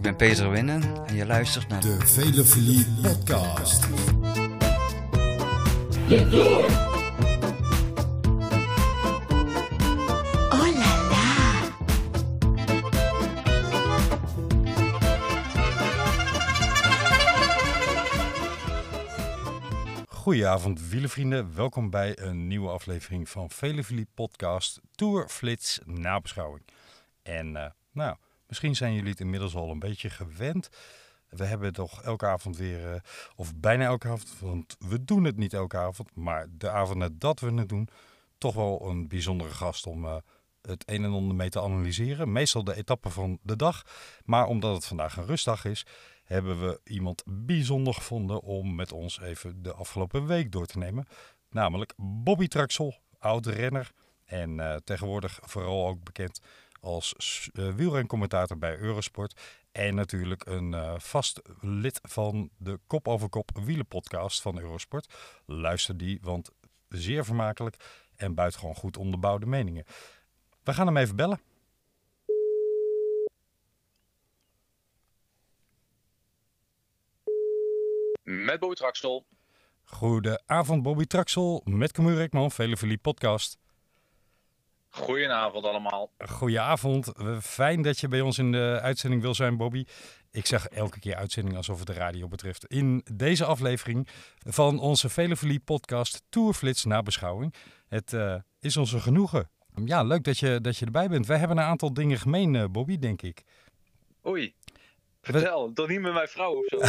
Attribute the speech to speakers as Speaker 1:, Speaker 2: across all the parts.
Speaker 1: ik ben Peter Winnen en je luistert naar
Speaker 2: De Velofilie Podcast.
Speaker 3: Oh là là
Speaker 4: Goedenavond wielenvrienden, welkom bij een nieuwe aflevering van Velevilie Podcast Tour Flits Nabeschouwing. En eh, nou, misschien zijn jullie het inmiddels al een beetje gewend. We hebben toch elke avond weer, eh, of bijna elke avond, want we doen het niet elke avond, maar de avond nadat we het doen, toch wel een bijzondere gast om eh, het een en ander mee te analyseren. Meestal de etappe van de dag, maar omdat het vandaag een rustdag is, hebben we iemand bijzonder gevonden om met ons even de afgelopen week door te nemen. Namelijk Bobby Traxel, oud renner en eh, tegenwoordig vooral ook bekend als uh, wielrencommentator bij Eurosport. En natuurlijk een eh, vast lid van de Kop over Kop wielenpodcast van Eurosport. Luister die, want zeer vermakelijk en buitengewoon goed onderbouwde meningen. We gaan hem even bellen.
Speaker 5: Met Bobby Traxel.
Speaker 4: Goedenavond Bobby Traxel met Camille Rekman, Velevilie podcast.
Speaker 5: Goedenavond allemaal.
Speaker 4: Goedenavond, fijn dat je bij ons in de uitzending wil zijn Bobby. Ik zeg elke keer uitzending alsof het de radio betreft. In deze aflevering van onze Velevilie podcast Tourflits nabeschouwing. Het eh, is ons een genoegen. Ja, leuk dat je, dat je erbij bent. Wij hebben een aantal dingen gemeen eh, Bobby, denk ik.
Speaker 5: Oei. Vertel, toch niet met mijn vrouw of zo?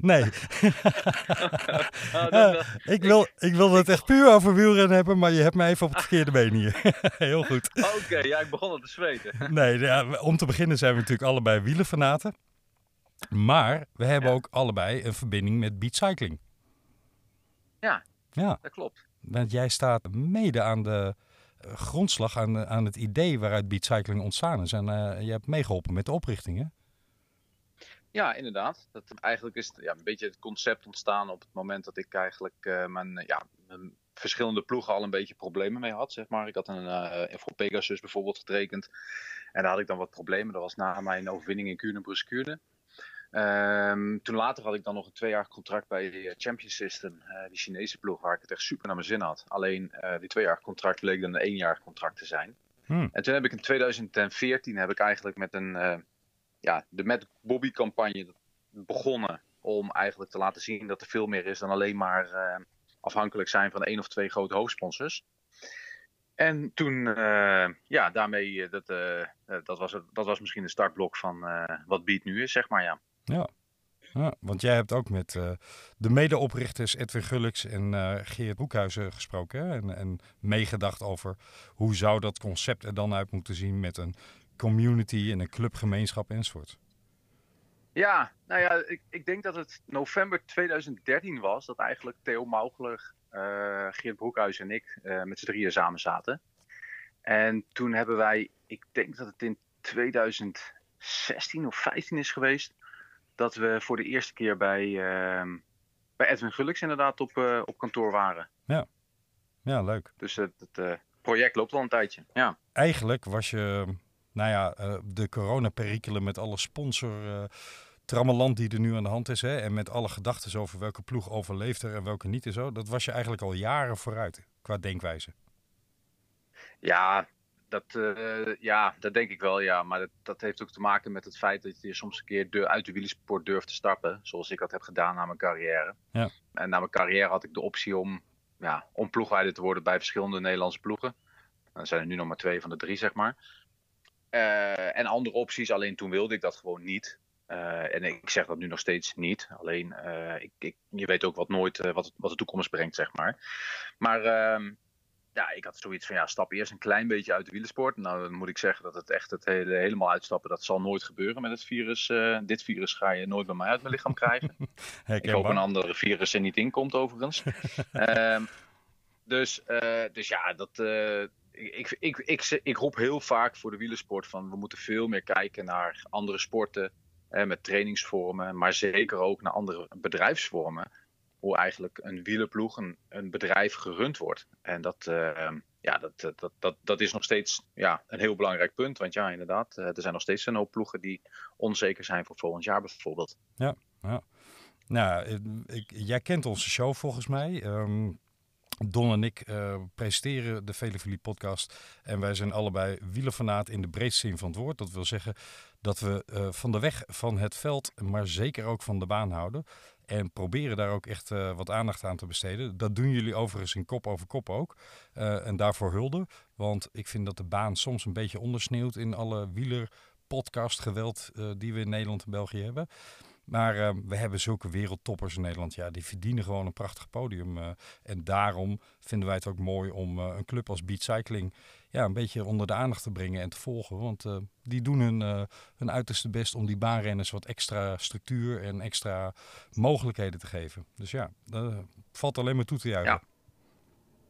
Speaker 4: nee,
Speaker 5: Ah, dat-
Speaker 4: Ja,
Speaker 5: dat-
Speaker 4: ik, wil, ik wilde het echt puur over wielrennen hebben, maar je hebt me even op het verkeerde been hier. Heel goed.
Speaker 5: Oké, ja, ik begon al te zweten.
Speaker 4: Nee, ja, om te beginnen zijn we natuurlijk allebei wielenfanaten. Maar we hebben
Speaker 5: Ja.
Speaker 4: ook allebei een verbinding met beat cycling.
Speaker 5: Ja.
Speaker 4: Ja,
Speaker 5: Dat klopt.
Speaker 4: want jij staat mede aan de grondslag, aan, aan het idee waaruit beat cycling ontstaan is. En eh, je hebt meegeholpen met de oprichting, hè?
Speaker 5: Ja, inderdaad. Dat, eigenlijk is ja, een beetje het concept ontstaan op het moment dat ik eigenlijk eh, mijn, ja, mijn verschillende ploegen al een beetje problemen mee had. Zeg maar. Ik had een voor Pegasus bijvoorbeeld getekend. En daar had ik dan wat problemen. Dat was na mijn overwinning in Kuurne Ehm, toen later had ik dan nog een tweejarig contract bij de Champion System, eh, die Chinese ploeg, waar ik het echt super naar mijn zin had. Alleen eh, die tweejarig contract bleek dan een eenjarig contract te zijn.
Speaker 4: Hmm.
Speaker 5: En toen heb ik in 2014 heb ik eigenlijk met een eh, ja, de Met Bobby campagne begonnen om eigenlijk te laten zien dat er veel meer is dan alleen maar eh, afhankelijk zijn van één of twee grote hoofdsponsors. En toen, eh, ja, daarmee, eh, dat, eh, eh, dat, was, het- dat was misschien de startblok van eh, wat Beat nu is, zeg maar, ja.
Speaker 4: Ja. ja want jij hebt ook met eh, de medeoprichters Edwin Gullix en eh, Geert Boekhuizen gesproken. Hè? En, en meegedacht over hoe zou dat concept er dan uit moeten zien met een community en een clubgemeenschap enzovoort.
Speaker 5: Ja, nou ja, ik, ik denk dat het november 2013 was dat eigenlijk Theo Maugler, eh, Geert Broekhuis en ik met z'n drieën samen zaten. En toen hebben wij, ik denk dat het in 2016 of 15 is geweest, dat we voor de eerste keer bij, ehm, bij Edwin Gullix inderdaad op, eh, op kantoor waren.
Speaker 4: Ja, leuk.
Speaker 5: Dus het, het eh, project loopt al een tijdje. Ja.
Speaker 4: Eigenlijk was je, nou ja, eh, de coronaperikelen met alle sponsor... trammeland die er nu aan de hand is, hè, en met alle gedachten over welke ploeg overleeft er en welke niet en zo, dat was je eigenlijk al jaren vooruit qua denkwijze.
Speaker 5: Ja, dat, eh, ja, dat denk ik wel, ja. Maar dat, dat heeft ook te maken met het feit dat je soms een keer de, uit de wielersport durft te stappen. Zoals ik dat heb gedaan na mijn carrière.
Speaker 4: Ja.
Speaker 5: En na mijn carrière had ik de optie om, ja, om ploegleider te worden bij verschillende Nederlandse ploegen. Dan zijn er nu nog maar twee van de drie, zeg maar. Eh, en andere opties, alleen toen wilde ik dat gewoon niet. Eh, en ik zeg dat nu nog steeds niet. Alleen, ik, ik, je weet ook wat nooit wat, wat de toekomst brengt, zeg maar. Maar ehm, ja, ik had zoiets van, ja, stap eerst een klein beetje uit de wielersport. Nou, dan moet ik zeggen dat het echt het hele, helemaal uitstappen, dat zal nooit gebeuren met het virus. Eh, dit virus ga je nooit bij mij uit mijn lichaam krijgen. Ik hoop een andere virus er niet in komt, overigens. Ehm, dus, eh, dus ja, dat, eh, ik, ik, ik, ik, roep heel vaak voor de wielersport van we moeten veel meer kijken naar andere sporten. met trainingsvormen, maar zeker ook naar andere bedrijfsvormen. Hoe eigenlijk een wielerploeg, een, een bedrijf gerund wordt. En dat, eh, ja, dat, dat, dat, dat, is nog steeds ja, een heel belangrijk punt. Want ja, inderdaad, eh, er zijn nog steeds een hoop ploegen die onzeker zijn voor volgend jaar bijvoorbeeld.
Speaker 4: Ja, ja. Nou, eh, ik, jij kent onze show volgens mij. Ehm, Don en ik uh, presenteren de Velevilie podcast. En wij zijn allebei wielerfanaat in de breedste zin van het woord. Dat wil zeggen dat we van de weg van het veld, maar zeker ook van de baan houden. En proberen daar ook echt uh, wat aandacht aan te besteden. Dat doen jullie overigens in kop over kop ook. en daarvoor hulde. Want ik vind dat de baan soms een beetje ondersneeuwt in alle wieler podcast geweld die we in Nederland en België hebben. Maar we hebben zulke wereldtoppers in Nederland. Ja, die verdienen gewoon een prachtig podium. En daarom vinden wij het ook mooi om een club als Beat Cycling ja, een beetje onder de aandacht te brengen en te volgen. Want die doen hun, hun uiterste best om die baanrenners wat extra structuur en extra mogelijkheden te geven. Dus ja, dat valt alleen maar toe te juichen.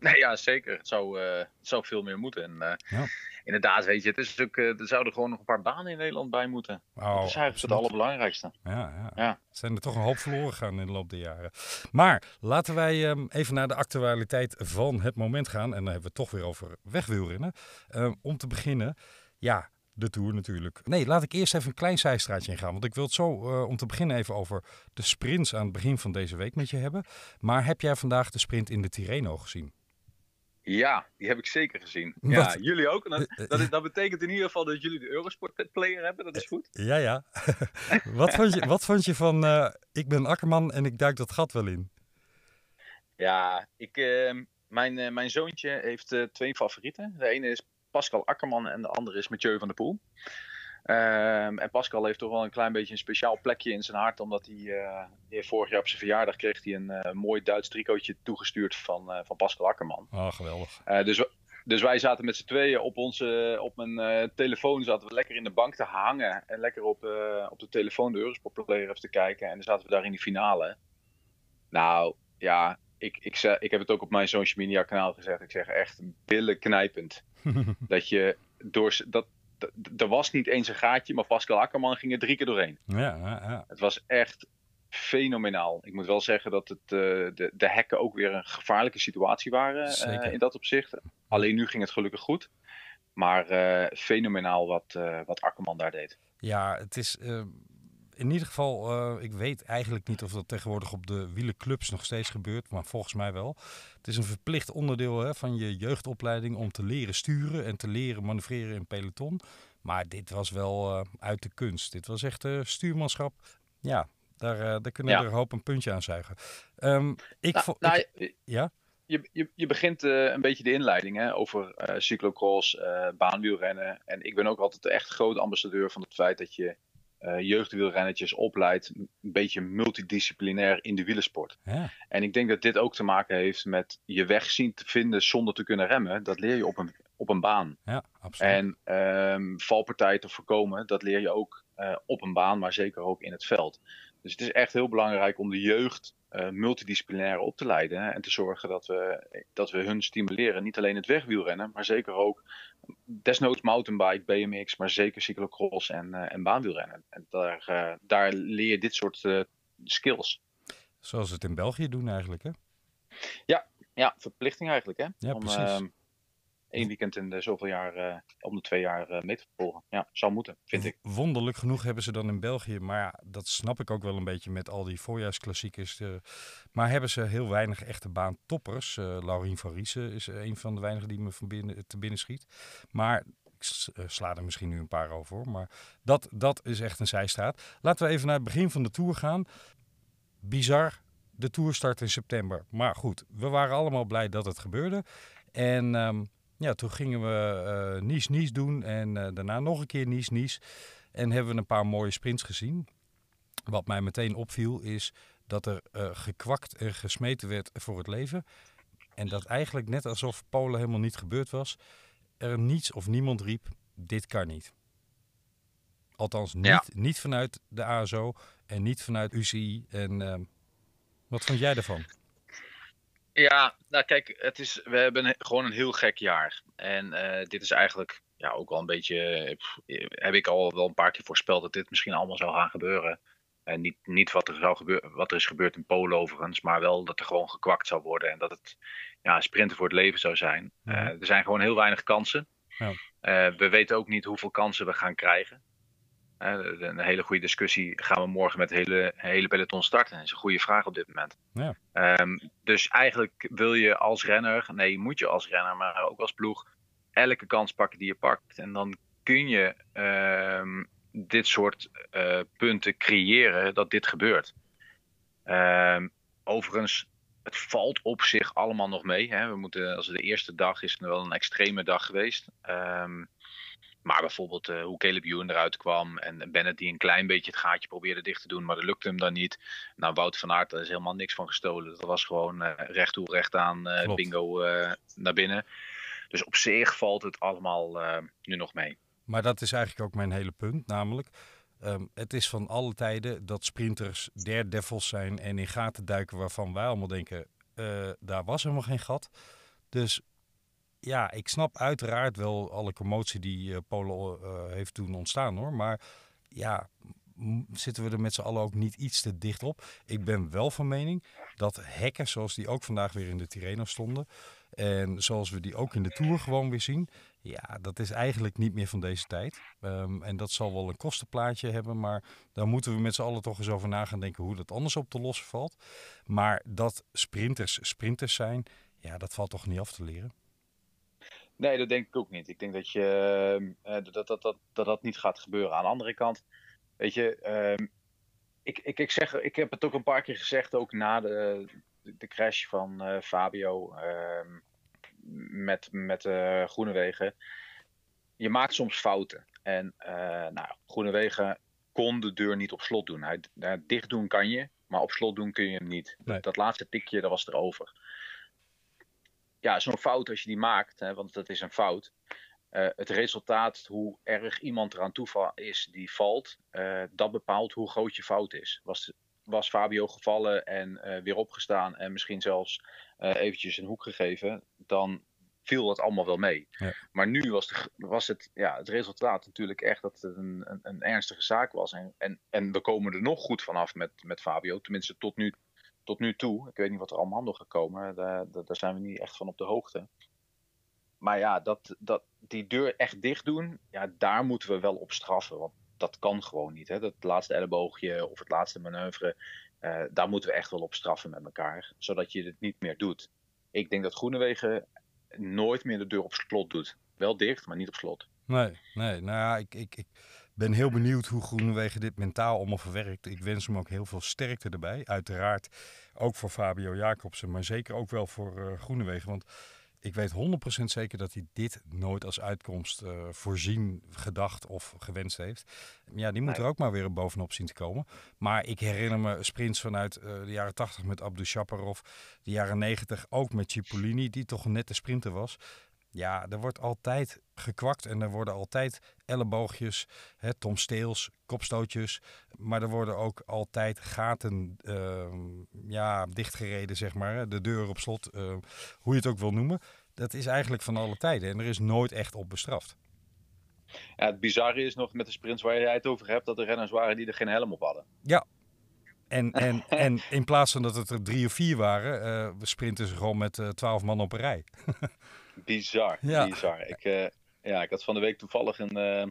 Speaker 5: Nee, ja, zeker. Het zou, het zou veel meer moeten. En, ja inderdaad, weet je, het is ook, uh, er zouden gewoon nog een paar banen in Nederland bij moeten. Oh, dat is eigenlijk het allerbelangrijkste.
Speaker 4: Ja, ja. ja. Zijn er toch een hoop verloren gegaan in de loop der jaren. Maar laten wij um, even naar de actualiteit van het moment gaan. En dan hebben we het toch weer over wegwielrennen. Um, om te beginnen, ja, de Tour natuurlijk. Nee, laat ik eerst even een klein zijstraatje ingaan. Want ik wil het zo uh, om te beginnen even over de sprints aan het begin van deze week met je hebben. Maar heb jij vandaag de sprint in de Tirreno gezien?
Speaker 5: Ja, die heb ik zeker gezien. Ja, jullie ook. Dat, eh, dat, dat, betekent in ieder geval dat jullie de Eurosport player hebben. Dat is goed.
Speaker 4: Ja, ja. wat, vond je, wat vond je van uh, ik ben Akkerman en ik duik dat gat wel in?
Speaker 5: Ja, ik, uh, mijn, uh, mijn zoontje heeft twee favorieten. De ene is Pascal Akkerman en de andere is Mathieu van der Poel. Um, en Pascal heeft toch wel een klein beetje een speciaal plekje in zijn hart, omdat hij, uh, vorig jaar op zijn verjaardag kreeg hij een uh, mooi Duits tricootje toegestuurd van, uh, van Pascal Akkerman.
Speaker 4: Oh, geweldig.
Speaker 5: dus, dus wij zaten met z'n tweeën op, onze, op mijn telefoon, zaten we lekker in de bank te hangen en lekker op, op de telefoon de Eurosport Player even te kijken. En dan zaten we daar in die finale. Nou, ja, ik, ik, ik, ik heb het ook op mijn social media kanaal gezegd. Ik zeg echt billen knijpend. dat je door dat, er was niet eens een gaatje, maar Pascal Akkerman ging er drie keer doorheen.
Speaker 4: Ja, ja, ja.
Speaker 5: Het was echt fenomenaal. Ik moet wel zeggen dat het, uh, de, de hekken ook weer een gevaarlijke situatie waren uh, in dat opzicht. Alleen nu ging het gelukkig goed. Maar uh, fenomenaal wat, wat Akkerman daar deed.
Speaker 4: Ja, het is in ieder geval, uh, ik weet eigenlijk niet of dat tegenwoordig op de wielenclubs nog steeds gebeurt, maar volgens mij wel. Het is een verplicht onderdeel hè, van je jeugdopleiding om te leren sturen en te leren manoeuvreren in peloton. Maar dit was wel uh, uit de kunst. Dit was echt uh, stuurmanschap. Ja, daar, daar kunnen we er een hoop een puntje aan zuigen. Um, ik
Speaker 5: nou, nou, ja? Je, je, je begint een beetje de inleiding hè, over cyclocross, baanwielrennen. En ik ben ook altijd echt groot ambassadeur van het feit dat je uh, jeugdwielrennetjes opleidt, een beetje multidisciplinair in de wielersport.
Speaker 4: Ja.
Speaker 5: En ik denk dat dit ook te maken heeft met je weg zien te vinden zonder te kunnen remmen. Dat leer je op een, op een baan.
Speaker 4: Ja, absoluut.
Speaker 5: En um, valpartijen te voorkomen, dat leer je ook uh, op een baan, maar zeker ook in het veld. Dus het is echt heel belangrijk om de jeugd uh, multidisciplinair op te leiden. Hè, en te zorgen dat we, dat we hun stimuleren. Niet alleen het wegwielrennen, maar zeker ook desnoods mountainbike, BMX, maar zeker cyclocross en, uh, en baanwielrennen. En daar, uh, daar leer je dit soort skills.
Speaker 4: Zoals we het in België doen eigenlijk, hè?
Speaker 5: Ja, ja verplichting eigenlijk, hè?
Speaker 4: Ja,
Speaker 5: om,
Speaker 4: precies.
Speaker 5: Ehm, één weekend in de zoveel jaar, uh, om de twee jaar uh, mee te volgen. Ja, zou moeten, vind ik.
Speaker 4: Wonderlijk genoeg hebben ze dan in België, maar dat snap ik ook wel een beetje met al die voorjaarsklassiekers. Uh, maar hebben ze heel weinig echte baantoppers. Laurien van Riesen is een van de weinigen die me van binnen, te binnen schiet. Maar ik sla er misschien nu een paar over. Maar dat, dat is echt een zijstraat. Laten we even naar het begin van de Tour gaan. Bizar, de Tour start in september. Maar goed, we waren allemaal blij dat het gebeurde. En um, ja, toen gingen we uh, Nice-Nice doen en uh, daarna nog een keer Nice-Nice. En hebben we een paar mooie sprints gezien. Wat mij meteen opviel is dat er uh, gekwakt en gesmeten werd voor het leven. En dat eigenlijk net alsof Polen helemaal niet gebeurd was, er niets of niemand riep, dit kan niet. Althans, niet, ja. niet vanuit de ASO en niet vanuit UCI. En wat vond jij ervan?
Speaker 5: Ja, nou kijk, het is, we hebben gewoon een heel gek jaar. En uh, dit is eigenlijk ja, ook wel een beetje. Pff, heb ik al wel een paar keer voorspeld dat dit misschien allemaal zou gaan gebeuren. En niet, niet wat, er zou gebeuren, wat er is gebeurd in Polen overigens, maar wel dat er gewoon gekwakt zou worden. En dat het ja, sprinten voor het leven zou zijn.
Speaker 4: Mhm.
Speaker 5: Eh, er zijn gewoon heel weinig kansen.
Speaker 4: Ja.
Speaker 5: Eh, we weten ook niet hoeveel kansen we gaan krijgen. Een hele goede discussie. Gaan we morgen met het hele, hele peloton starten? Dat is een goede vraag op dit moment.
Speaker 4: Ja.
Speaker 5: Ehm, dus eigenlijk wil je als renner, nee, moet je als renner, maar ook als ploeg, elke kans pakken die je pakt. En dan kun je ehm, dit soort eh, punten creëren dat dit gebeurt. Ehm, overigens, het valt op zich allemaal nog mee. Hè. We moeten, als de eerste dag is, het wel een extreme dag geweest. Ehm, maar bijvoorbeeld eh, hoe Caleb Ewan eruit kwam en Bennett die een klein beetje het gaatje probeerde dicht te doen, maar dat lukte hem dan niet. Nou, Wout van Aert, daar is helemaal niks van gestolen. Dat was gewoon eh, recht toe, recht aan, eh, bingo naar binnen. Dus op zich valt het allemaal nu nog mee.
Speaker 4: Maar dat is eigenlijk ook mijn hele punt. Namelijk, ehm, het is van alle tijden dat sprinters daredevils zijn en in gaten duiken waarvan wij allemaal denken, daar was helemaal geen gat. Dus ja, ik snap uiteraard wel alle commotie die eh Polo eh, heeft toen ontstaan hoor. Maar ja, zitten we er met z'n allen ook niet iets te dicht op. Ik ben wel van mening dat hekken, zoals die ook vandaag weer in de Tirreno stonden... en zoals we die ook in de Tour gewoon weer zien... Ja, dat is eigenlijk niet meer van deze tijd. Ehm, en dat zal wel een kostenplaatje hebben, maar daar moeten we met z'n allen toch eens over na gaan denken hoe dat anders op te lossen valt. Maar dat sprinters sprinters zijn, ja, dat valt toch niet af te leren.
Speaker 5: Nee, dat denk ik ook niet. Ik denk dat je, eh, dat, dat, dat, dat, dat dat niet gaat gebeuren. Aan de andere kant, weet je, ehm, ik, ik, ik, zeg, ik heb het ook een paar keer gezegd, ook na de, de crash van eh, Fabio ehm, met, met eh Groenewegen. Je maakt soms fouten. En nou, Groenewegen kon de deur niet op slot doen. Hij, hij- dicht doen kan je, maar op slot doen kun je hem niet.
Speaker 4: Nee.
Speaker 5: Dat laatste tikje, dat was erover. Ja, zo'n fout als je die maakt, hè, want dat is een fout. eh, het resultaat, hoe erg iemand eraan toe is die valt, eh, dat bepaalt hoe groot je fout is. Was, was Fabio gevallen en eh, weer opgestaan en misschien zelfs eventjes een hoek gegeven, dan viel dat allemaal wel mee.
Speaker 4: Ja.
Speaker 5: Maar nu was, de, was het, ja, het resultaat natuurlijk echt dat het een, een, een ernstige zaak was. En, en, en we komen er nog goed vanaf met, met Fabio, tenminste tot nu, tot nu toe. Ik weet niet wat er allemaal nog gekomen, daar, daar daar zijn we niet echt van op de hoogte. Maar ja, dat, dat, die deur echt dicht doen, ja, daar moeten we wel op straffen. Want dat kan gewoon niet. Hè? Dat laatste elleboogje of het laatste manoeuvre, eh, daar moeten we echt wel op straffen met elkaar. Zodat je het niet meer doet. Ik denk dat Groenewegen nooit meer de deur op slot doet. Wel dicht, maar niet op slot.
Speaker 4: Nee, nee. Nou ja, ik, ik, ik ben heel benieuwd hoe Groenewegen dit mentaal allemaal verwerkt. Ik wens hem ook heel veel sterkte erbij. Uiteraard ook voor Fabio Jacobsen, maar zeker ook wel voor eh Groenewegen. Want ik weet 100% zeker dat hij dit nooit als uitkomst eh, voorzien, gedacht of gewenst heeft. Ja, die moet
Speaker 5: Nee.
Speaker 4: er ook maar weer bovenop zien te komen. Maar ik herinner me sprints vanuit eh, de jaren 80 met Abdou Shaparov, de jaren 90 ook met Cipollini, die toch een nette sprinter was. Ja, er wordt altijd gekwakt en er worden altijd elleboogjes, hè, Tom Steels, kopstootjes. Maar er worden ook altijd gaten ehm, ja, dichtgereden, zeg maar. hè, De deur op slot, eh, hoe je het ook wil noemen. Dat is eigenlijk van alle tijden en er is nooit echt op bestraft.
Speaker 5: Ja, het bizarre is nog met de sprints waar jij het over hebt, dat er renners waren die er geen helm op hadden.
Speaker 4: En, en, en in plaats van dat het er drie of vier waren, eh sprinten ze gewoon met eh, twaalf man op een rij.
Speaker 5: Bizar,
Speaker 4: Ja.
Speaker 5: bizar. Ik, eh, ja, ik had van de week toevallig een, eh,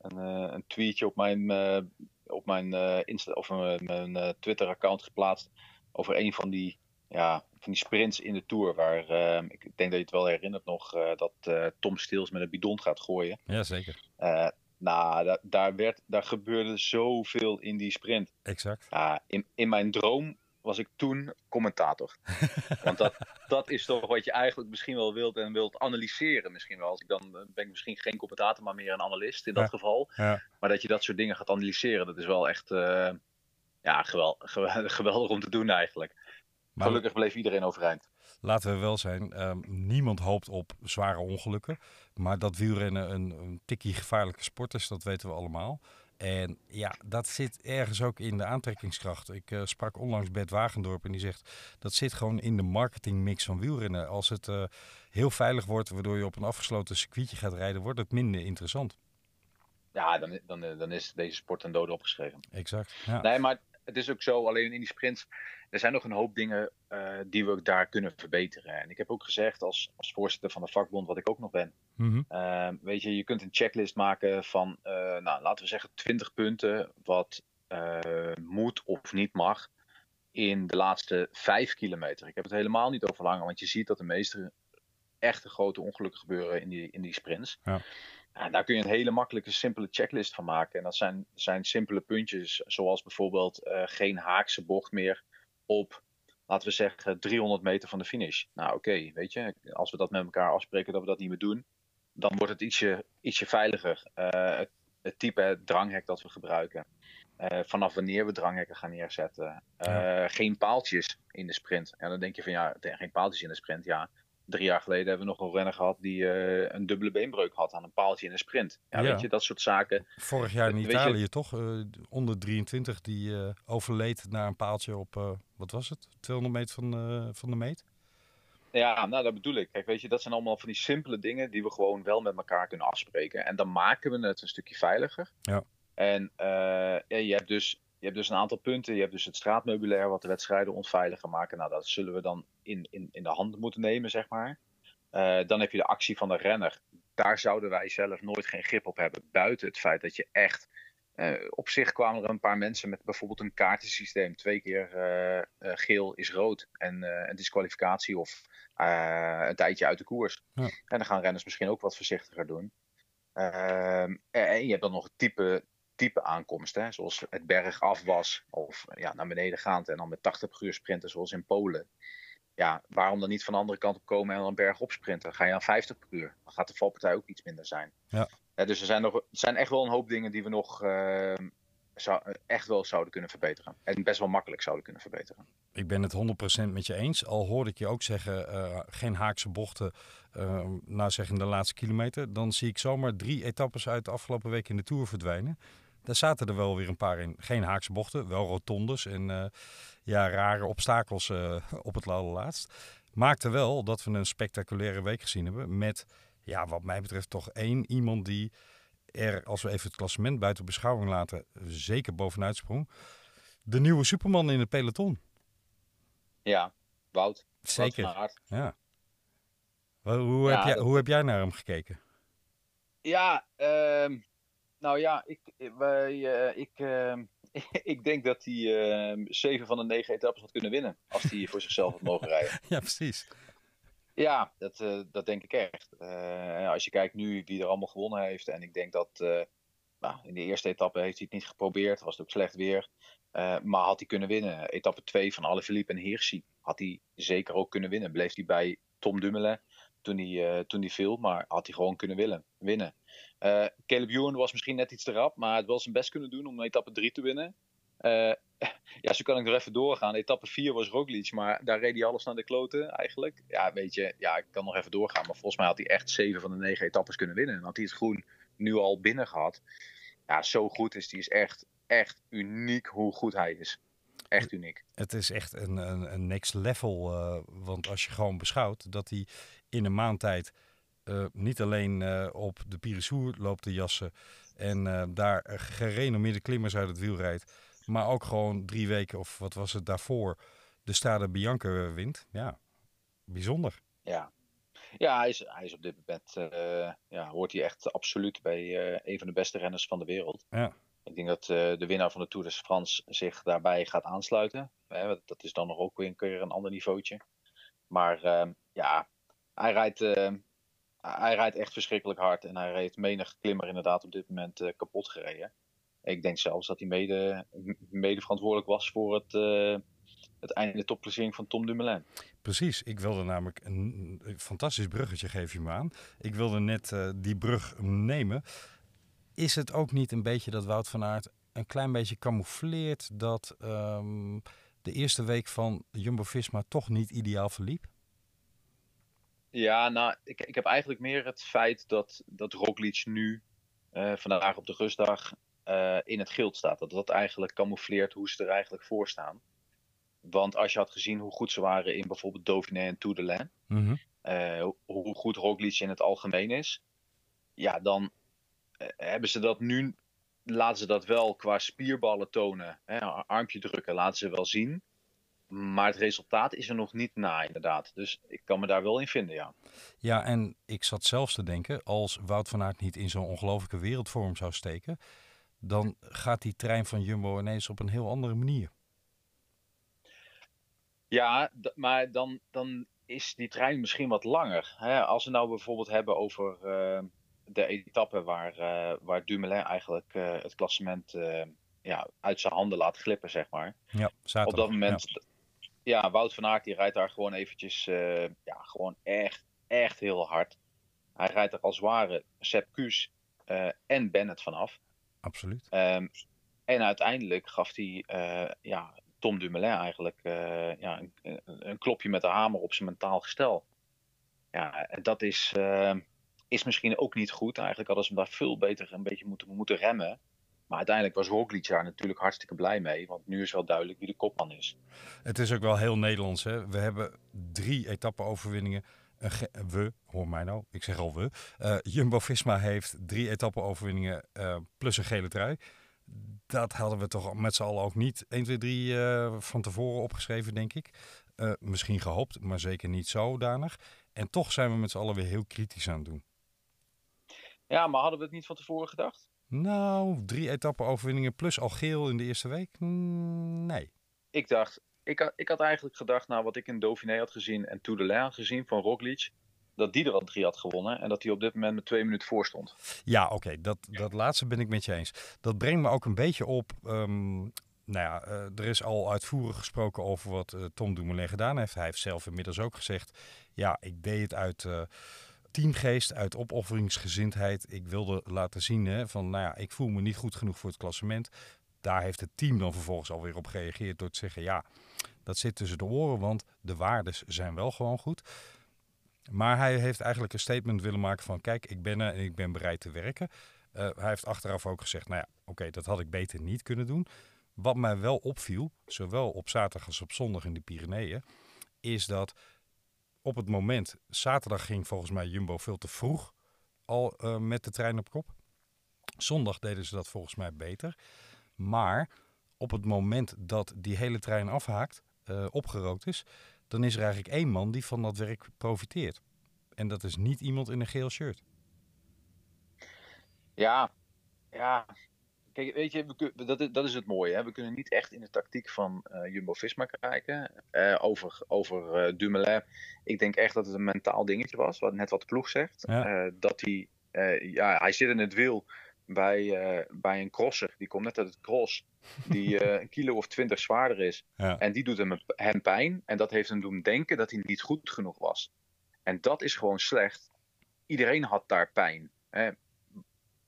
Speaker 5: een, eh, een tweetje op mijn, op mijn, Insta of mijn, mijn Twitter-account geplaatst over een van die, ja, van die sprints in de Tour. Waar ik denk dat je het wel herinnert nog dat Tom Steels met een bidon gaat gooien.
Speaker 4: Jazeker,
Speaker 5: nou, da- daar, werd, daar gebeurde zoveel in die sprint.
Speaker 4: exact.
Speaker 5: Ja, in, in mijn droom was ik toen commentator. Want dat, dat is toch wat je eigenlijk misschien wel wilt en wilt analyseren. Misschien wel. Als ik dan eh, ben ik misschien geen commentator, maar meer een analist in dat
Speaker 4: Ja.
Speaker 5: geval.
Speaker 4: Ja.
Speaker 5: Maar dat je dat soort dingen gaat analyseren, dat is wel echt eh, ja, gewel, geweldig, geweldig om te doen eigenlijk.
Speaker 4: Maar
Speaker 5: Gelukkig bleef iedereen overeind.
Speaker 4: laten we wel zijn, ehm, niemand hoopt op zware ongelukken. Maar dat wielrennen een, een tikkie gevaarlijke sport is, dat weten we allemaal. En ja, dat zit ergens ook in de aantrekkingskracht. Ik eh, sprak onlangs Bert Wagendorp en die zegt... dat zit gewoon in de marketingmix van wielrennen. Als het eh, heel veilig wordt, waardoor je op een afgesloten circuitje gaat rijden... wordt het minder interessant.
Speaker 5: Ja, dan, dan, dan is deze sport een dode opgeschreven.
Speaker 4: Exact. Ja.
Speaker 5: Nee, maar het is ook zo, alleen in die sprints, er zijn nog een hoop dingen eh, die we daar kunnen verbeteren. En ik heb ook gezegd als, als voorzitter van de vakbond, wat ik ook nog ben,
Speaker 4: Mhm.
Speaker 5: Ehm, weet je, je kunt een checklist maken van, eh, nou, laten we zeggen, 20 punten wat eh, moet of niet mag in de laatste 5 kilometer. Ik heb het helemaal niet over langer, want je ziet dat de meeste echte grote ongelukken gebeuren in die, in die sprints.
Speaker 4: Ja.
Speaker 5: En daar kun je een hele makkelijke, simpele checklist van maken. En dat zijn, zijn simpele puntjes, zoals bijvoorbeeld eh, geen haakse bocht meer op, laten we zeggen, 300 meter van de finish. Nou, oké, weet je, als we dat met elkaar afspreken dat we dat niet meer doen, dan wordt het ietsje, ietsje veiliger. Eh, het, het type dranghek dat we gebruiken. Eh, vanaf wanneer we dranghekken gaan neerzetten. Geen paaltjes in de sprint. En dan denk je van ja, geen paaltjes in de sprint. Ja, drie jaar geleden hebben we nog een renner gehad die eh, een dubbele beenbreuk had aan een paaltje in de sprint. Ja,
Speaker 4: Ja.
Speaker 5: weet je, dat soort zaken.
Speaker 4: Vorig jaar in
Speaker 5: Weet je-
Speaker 4: Italië toch? Eh, onder 23 die eh, overleed naar een paaltje op, eh, wat was het? 200 meter van, eh, van de meet?
Speaker 5: Ja, nou dat bedoel ik. Kijk, weet je, dat zijn allemaal van die simpele dingen die we gewoon wel met elkaar kunnen afspreken. En dan maken we het een stukje veiliger.
Speaker 4: Ja.
Speaker 5: En eh, ja, je, hebt dus, je hebt dus een aantal punten. Je hebt dus het straatmeubilair wat de wedstrijden onveiliger maken. Nou, dat zullen we dan in, in, in de hand moeten nemen, zeg maar. Eh, dan heb je de actie van de renner. Daar zouden wij zelf nooit geen grip op hebben. Buiten het feit dat je echt. eh, op zich kwamen er een paar mensen met bijvoorbeeld een kaartensysteem. Twee keer eh, geel is rood. En een disqualificatie of een tijdje uit de koers.
Speaker 4: Ja.
Speaker 5: En dan gaan renners misschien ook wat voorzichtiger doen. Ehm, en, je hebt dan nog type, type aankomst, hè, zoals het bergafwas of ja, naar beneden gaand en dan met 80 per uur sprinten, zoals in Polen. Ja, waarom dan niet van de andere kant op komen en dan een berg op sprinten? Ga je aan 50 per uur? Dan gaat de valpartij ook iets minder zijn.
Speaker 4: Ja.
Speaker 5: Dus er zijn, nog, er zijn echt wel een hoop dingen die we nog ehm, zou, echt wel zouden kunnen verbeteren. En best wel makkelijk zouden kunnen verbeteren.
Speaker 4: Ik ben het 100% met je eens. Al hoorde ik je ook zeggen, eh, geen haakse bochten eh na zeg in de laatste kilometer. Dan zie ik zomaar drie etappes uit de afgelopen week in de Tour verdwijnen. Daar zaten er wel weer een paar in. Geen haakse bochten, wel rotondes en eh, ja, rare obstakels eh, op het laatst. Maakte wel dat we een spectaculaire week gezien hebben. Met, ja, wat mij betreft toch één iemand die er, als we even het klassement buiten beschouwing laten, zeker bovenuit sprong. De nieuwe superman in het peloton.
Speaker 5: Ja, Wout.
Speaker 4: Zeker. Ja. Hoe,
Speaker 5: Ja,
Speaker 4: heb jij,
Speaker 5: dat-
Speaker 4: hoe heb jij naar hem gekeken?
Speaker 5: Ja, ehm, nou ja, ik, wij, eh, ik, ehm, ik denk dat hij ehm, zeven van de negen etappes had kunnen winnen. Als hij voor zichzelf had mogen rijden.
Speaker 4: Ja, precies.
Speaker 5: Ja, dat, eh, dat denk ik echt. Eh, als je kijkt nu wie er allemaal gewonnen heeft. En ik denk dat eh, nou, in de eerste etappe heeft hij het niet geprobeerd. Was het ook slecht weer. Eh, maar had hij kunnen winnen. Etappe 2 van Alaphilippe en Hirschi had hij zeker ook kunnen winnen. Bleef hij bij Tom Dumoulin toen hij, eh, toen hij viel. Maar had hij gewoon kunnen willen, winnen. Eh, Caleb was misschien net iets te rap. Maar het wel zijn best kunnen doen om etappe 3 te winnen. Eh, ja, zo kan ik nog even doorgaan. Etappe 4 was Roglic, maar daar reed hij alles naar de kloten eigenlijk. Ja, weet je, ja, ik kan nog even doorgaan. Maar volgens mij had hij echt 7 van de 9 etappes kunnen winnen. En had hij het groen nu al binnen gehad. Ja, zo goed is hij. is echt, echt uniek hoe goed hij is. Echt uniek.
Speaker 4: Het is echt een, een, een next level. eh, want als je gewoon beschouwt dat hij in een maand tijd eh, niet alleen eh, op de Piresour loopt te jassen en eh, daar gerenommeerde klimmers uit het wiel rijdt, maar ook gewoon drie weken of wat was het daarvoor de Strade Bianca wint. Ja, bijzonder.
Speaker 5: Ja, ja hij, is, hij is op dit moment, ja, hoort hij echt absoluut bij een van de beste renners van de wereld.
Speaker 4: Ja.
Speaker 5: Ik denk dat de winnaar van de Tour de France zich daarbij gaat aansluiten. Dat is dan nog ook weer een keer een ander niveautje. Maar ja, hij rijdt, hij rijdt echt verschrikkelijk hard. En hij heeft menig klimmer inderdaad op dit moment eh, kapot gereden. Ik denk zelfs dat hij mede, mede verantwoordelijk was voor het, eh, het einde topplacering van Tom Dumoulin.
Speaker 4: Precies, ik wilde namelijk een, fantastisch bruggetje geef je aan. Ik wilde net eh, die brug nemen. Is het ook niet een beetje dat Wout van Aert een klein beetje camoufleert dat ehm, de eerste week van Jumbo-Visma toch niet ideaal verliep?
Speaker 5: Ja, nou, ik, ik heb eigenlijk meer het feit dat, dat Roglic nu eh, vandaag op de rustdag eh, in het gild staat. Dat dat eigenlijk camoufleert hoe ze er eigenlijk voor staan. Want als je had gezien hoe goed ze waren in bijvoorbeeld Dauphiné en Tour de Lens, eh, hoe- hoe goed Roglic in het algemeen is, ja, dan hebben ze dat nu laten ze dat wel qua spierballen tonen. Hè, armpje drukken laten ze wel zien. Maar het resultaat is er nog niet na, inderdaad. Dus ik kan me daar wel in vinden, ja.
Speaker 4: Ja, en ik zat zelfs te denken, als Wout van Aert niet in zo'n ongelofelijke wereldvorm zou steken, dan gaat die trein van Jumbo ineens op een heel andere manier.
Speaker 5: Ja, maar dan, dan is die trein misschien wat langer. Hè? Als we nou bijvoorbeeld hebben over uh, de etappe waar, uh, waar Dumoulin eigenlijk uh, het klassement ja, uit zijn handen laat glippen, zeg maar.
Speaker 4: Ja, zaterdag,
Speaker 5: Op dat moment, ja. Ja, Wout van Aert die rijdt daar gewoon eventjes, ja, gewoon echt, echt heel hard. Hij rijdt er als ware Sepp Kuss en Bennett vanaf.
Speaker 4: Absoluut.
Speaker 5: Um, en uiteindelijk gaf hij ja, Tom Dumoulin eigenlijk ja, een, een, klopje met de hamer op zijn mentaal gestel. Ja, en dat is, uh, is misschien ook niet goed. Eigenlijk hadden ze hem daar veel beter een beetje moeten, moeten remmen. Maar uiteindelijk was Roglic daar natuurlijk hartstikke blij mee. Want nu is wel duidelijk wie de kopman is.
Speaker 4: Het is ook wel heel Nederlands. Hè? We hebben drie etappe-overwinningen. We, hoor mij nou, ik zeg al we. Uh, Jumbo-Visma heeft drie etappe-overwinningen plus een gele trui dat hadden we toch met z'n allen ook niet 1, 2, 3 uh, van tevoren opgeschreven, denk ik. Uh, misschien gehoopt, maar zeker niet zodanig. En toch zijn we met z'n allen weer heel kritisch aan het doen.
Speaker 5: Ja, maar hadden we het niet van tevoren gedacht?
Speaker 4: Nou, drie etappen overwinningen plus al geel in de eerste week? Mm, nee.
Speaker 5: Ik dacht, ik had, ik had eigenlijk gedacht, nou wat ik in Dauphiné had gezien en Tour de had gezien van Roglic, dat die er al drie had gewonnen en dat hij op dit moment met twee minuten voor stond.
Speaker 4: Ja, oké, dat, dat laatste ben ik met je eens. Dat brengt me ook een beetje op. Um, nou ja, uh, er is al uitvoerig gesproken over wat uh, Tom Dumoulin gedaan heeft. Hij heeft zelf inmiddels ook gezegd: ja, ik deed het uit. Uh, teamgeest, uit opofferingsgezindheid. Ik wilde laten zien hè, van, nou ja, ik voel me niet goed genoeg voor het klassement. Daar heeft het team dan vervolgens alweer op gereageerd door te zeggen, ja, dat zit tussen de oren, want de waardes zijn wel gewoon goed. Maar hij heeft eigenlijk een statement willen maken van... kijk, ik ben er en ik ben bereid te werken. Uh, hij heeft achteraf ook gezegd... nou ja, oké, dat had ik beter niet kunnen doen. Wat mij wel opviel, zowel op zaterdag als op zondag in de Pyreneeën... is dat op het moment... zaterdag ging volgens mij Jumbo veel te vroeg al uh, met de trein op kop. Zondag deden ze dat volgens mij beter. Maar op het moment dat die hele trein afhaakt, uh, opgerookt is dan is er eigenlijk één man die van dat werk profiteert. En dat is niet iemand in een geel shirt.
Speaker 5: Ja, ja. Kijk, weet je, we, dat, is, dat is het mooie. Hè? We kunnen niet echt in de tactiek van uh, Jumbo-Visma kijken. Uh, over over uh, Dumoulin. Ik denk echt dat het een mentaal dingetje was. Wat, net wat de ploeg zegt. Ja. dat hij, ja, hij zit in het wiel bij, uh, bij een crosser. Die komt net uit het cross. Die uh, een kilo of twintig zwaarder is.
Speaker 4: Ja.
Speaker 5: En die doet hem, hem pijn. En dat heeft hem doen denken dat hij niet goed genoeg was. En dat is gewoon slecht. Iedereen had daar pijn. Hè?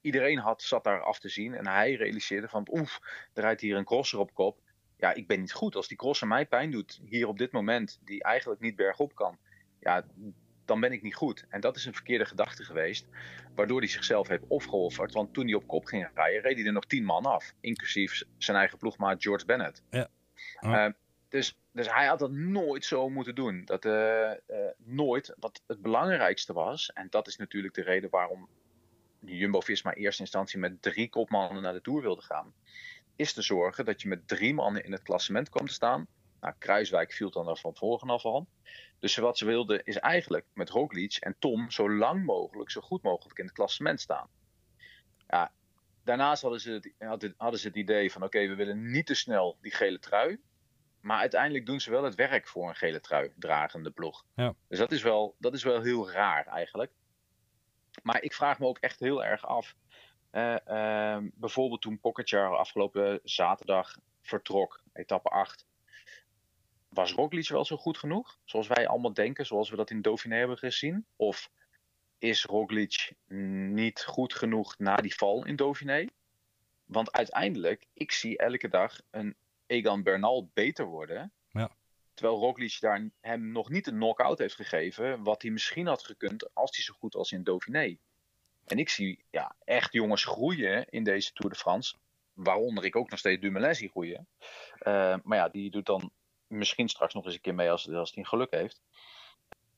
Speaker 5: Iedereen had, zat daar af te zien. En hij realiseerde van, oef, er rijdt hier een crosser op kop. Ja, ik ben niet goed. Als die crosser mij pijn doet, hier op dit moment, die eigenlijk niet bergop kan. Ja, dan ben ik niet goed. En dat is een verkeerde gedachte geweest, waardoor hij zichzelf heeft opgeofferd. Want toen hij op kop ging rijden, reed hij er nog tien man af, inclusief zijn eigen ploegmaat George Bennett.
Speaker 4: Ja.
Speaker 5: Oh. Uh, dus, dus hij had dat nooit zo moeten doen. Dat uh, uh, nooit. Wat het belangrijkste was, en dat is natuurlijk de reden waarom Jumbo-Visma in eerste instantie met drie kopmannen naar de Tour wilde gaan, is te zorgen dat je met drie mannen in het klassement kwam te staan. Nou, Kruiswijk viel dan er van voren af al. Dus wat ze wilden is eigenlijk met Roglic en Tom zo lang mogelijk, zo goed mogelijk in het klassement staan. Ja, daarnaast hadden ze het, hadden ze het idee van oké, we willen niet te snel die gele trui. Maar uiteindelijk doen ze wel het werk voor een gele trui dragende ploeg.
Speaker 4: Ja.
Speaker 5: Dus dat is, wel, dat is wel heel raar eigenlijk. Maar ik vraag me ook echt heel erg af. Uh, uh, bijvoorbeeld toen Pogacar afgelopen zaterdag vertrok, etappe 8 was Roglic wel zo goed genoeg? Zoals wij allemaal denken, zoals we dat in Dauphiné hebben gezien? Of is Roglic niet goed genoeg na die val in Dauphiné? Want uiteindelijk, ik zie elke dag een Egan Bernal beter worden. Terwijl Roglic daar hem nog niet een knock-out heeft gegeven, wat hij misschien had gekund als hij zo goed was in Dauphiné. En ik zie ja, echt jongens groeien in deze Tour de France. Waaronder ik ook nog steeds Dumoulin zie groeien. Uh, maar ja, die doet dan misschien straks nog eens een keer mee als, als hij een geluk heeft.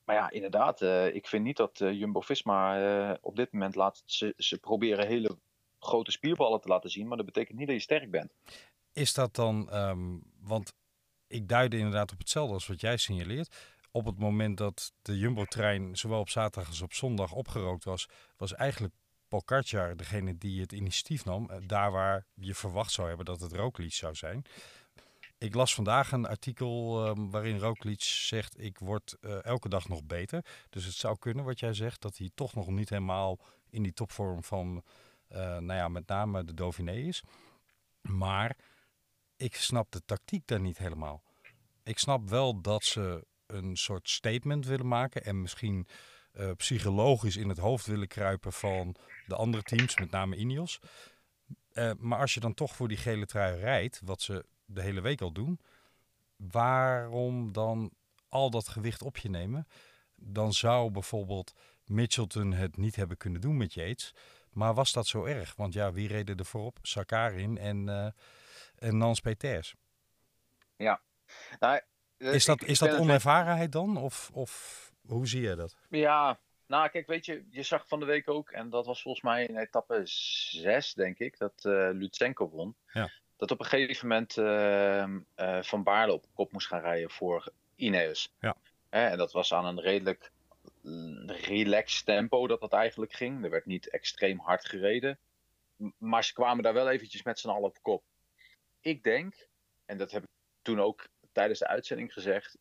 Speaker 5: Maar ja, inderdaad, uh, ik vind niet dat uh, Jumbo-Visma op dit moment laat... Ze, ze proberen hele grote spierballen te laten zien, maar dat betekent niet dat je sterk bent.
Speaker 4: Is dat dan, ehm, want ik duidde inderdaad op hetzelfde als wat jij signaleert. Op het moment dat de Jumbo-trein zowel op zaterdag als op zondag opgerookt was, was eigenlijk Pogacar degene die het initiatief nam. eh, Daar waar je verwacht zou hebben dat het Roglic zou zijn. Ik las vandaag een artikel ehm, waarin Roglic zegt: Ik word eh, elke dag nog beter. Dus het zou kunnen, wat jij zegt, dat hij toch nog niet helemaal in die topvorm van, eh, nou ja, met name de Dauphiné is. Maar ik snap de tactiek daar niet helemaal. Ik snap wel dat ze een soort statement willen maken en misschien eh, psychologisch in het hoofd willen kruipen van de andere teams, met name Ineos. Eh, maar als je dan toch voor die gele trui rijdt, wat ze de hele week al doen, waarom dan al dat gewicht op je nemen? Dan zou bijvoorbeeld Mitchelton het niet hebben kunnen doen met Yates. Maar was dat zo erg? Want ja, wie reden er voorop? Sakarin en, eh en Nans Peters.
Speaker 5: Nou, eh,
Speaker 4: Is dat,
Speaker 5: ik-
Speaker 4: is
Speaker 5: ik
Speaker 4: dat onervarenheid dan? Of, of hoe zie je dat?
Speaker 5: Ja, nou kijk, weet je, je zag van de week ook, en dat was volgens mij in etappe 6, denk ik, dat eh Lutsenko won.
Speaker 4: Ja.
Speaker 5: Dat op een gegeven moment eh, Van Baarle op kop moest gaan rijden voor Ineos.
Speaker 4: Ja.
Speaker 5: En dat was aan een redelijk mm, relaxed tempo dat dat eigenlijk ging. Er werd niet extreem hard gereden. Maar ze kwamen daar wel eventjes met z'n allen op kop. Ik denk, en dat heb ik toen ook tijdens de uitzending gezegd,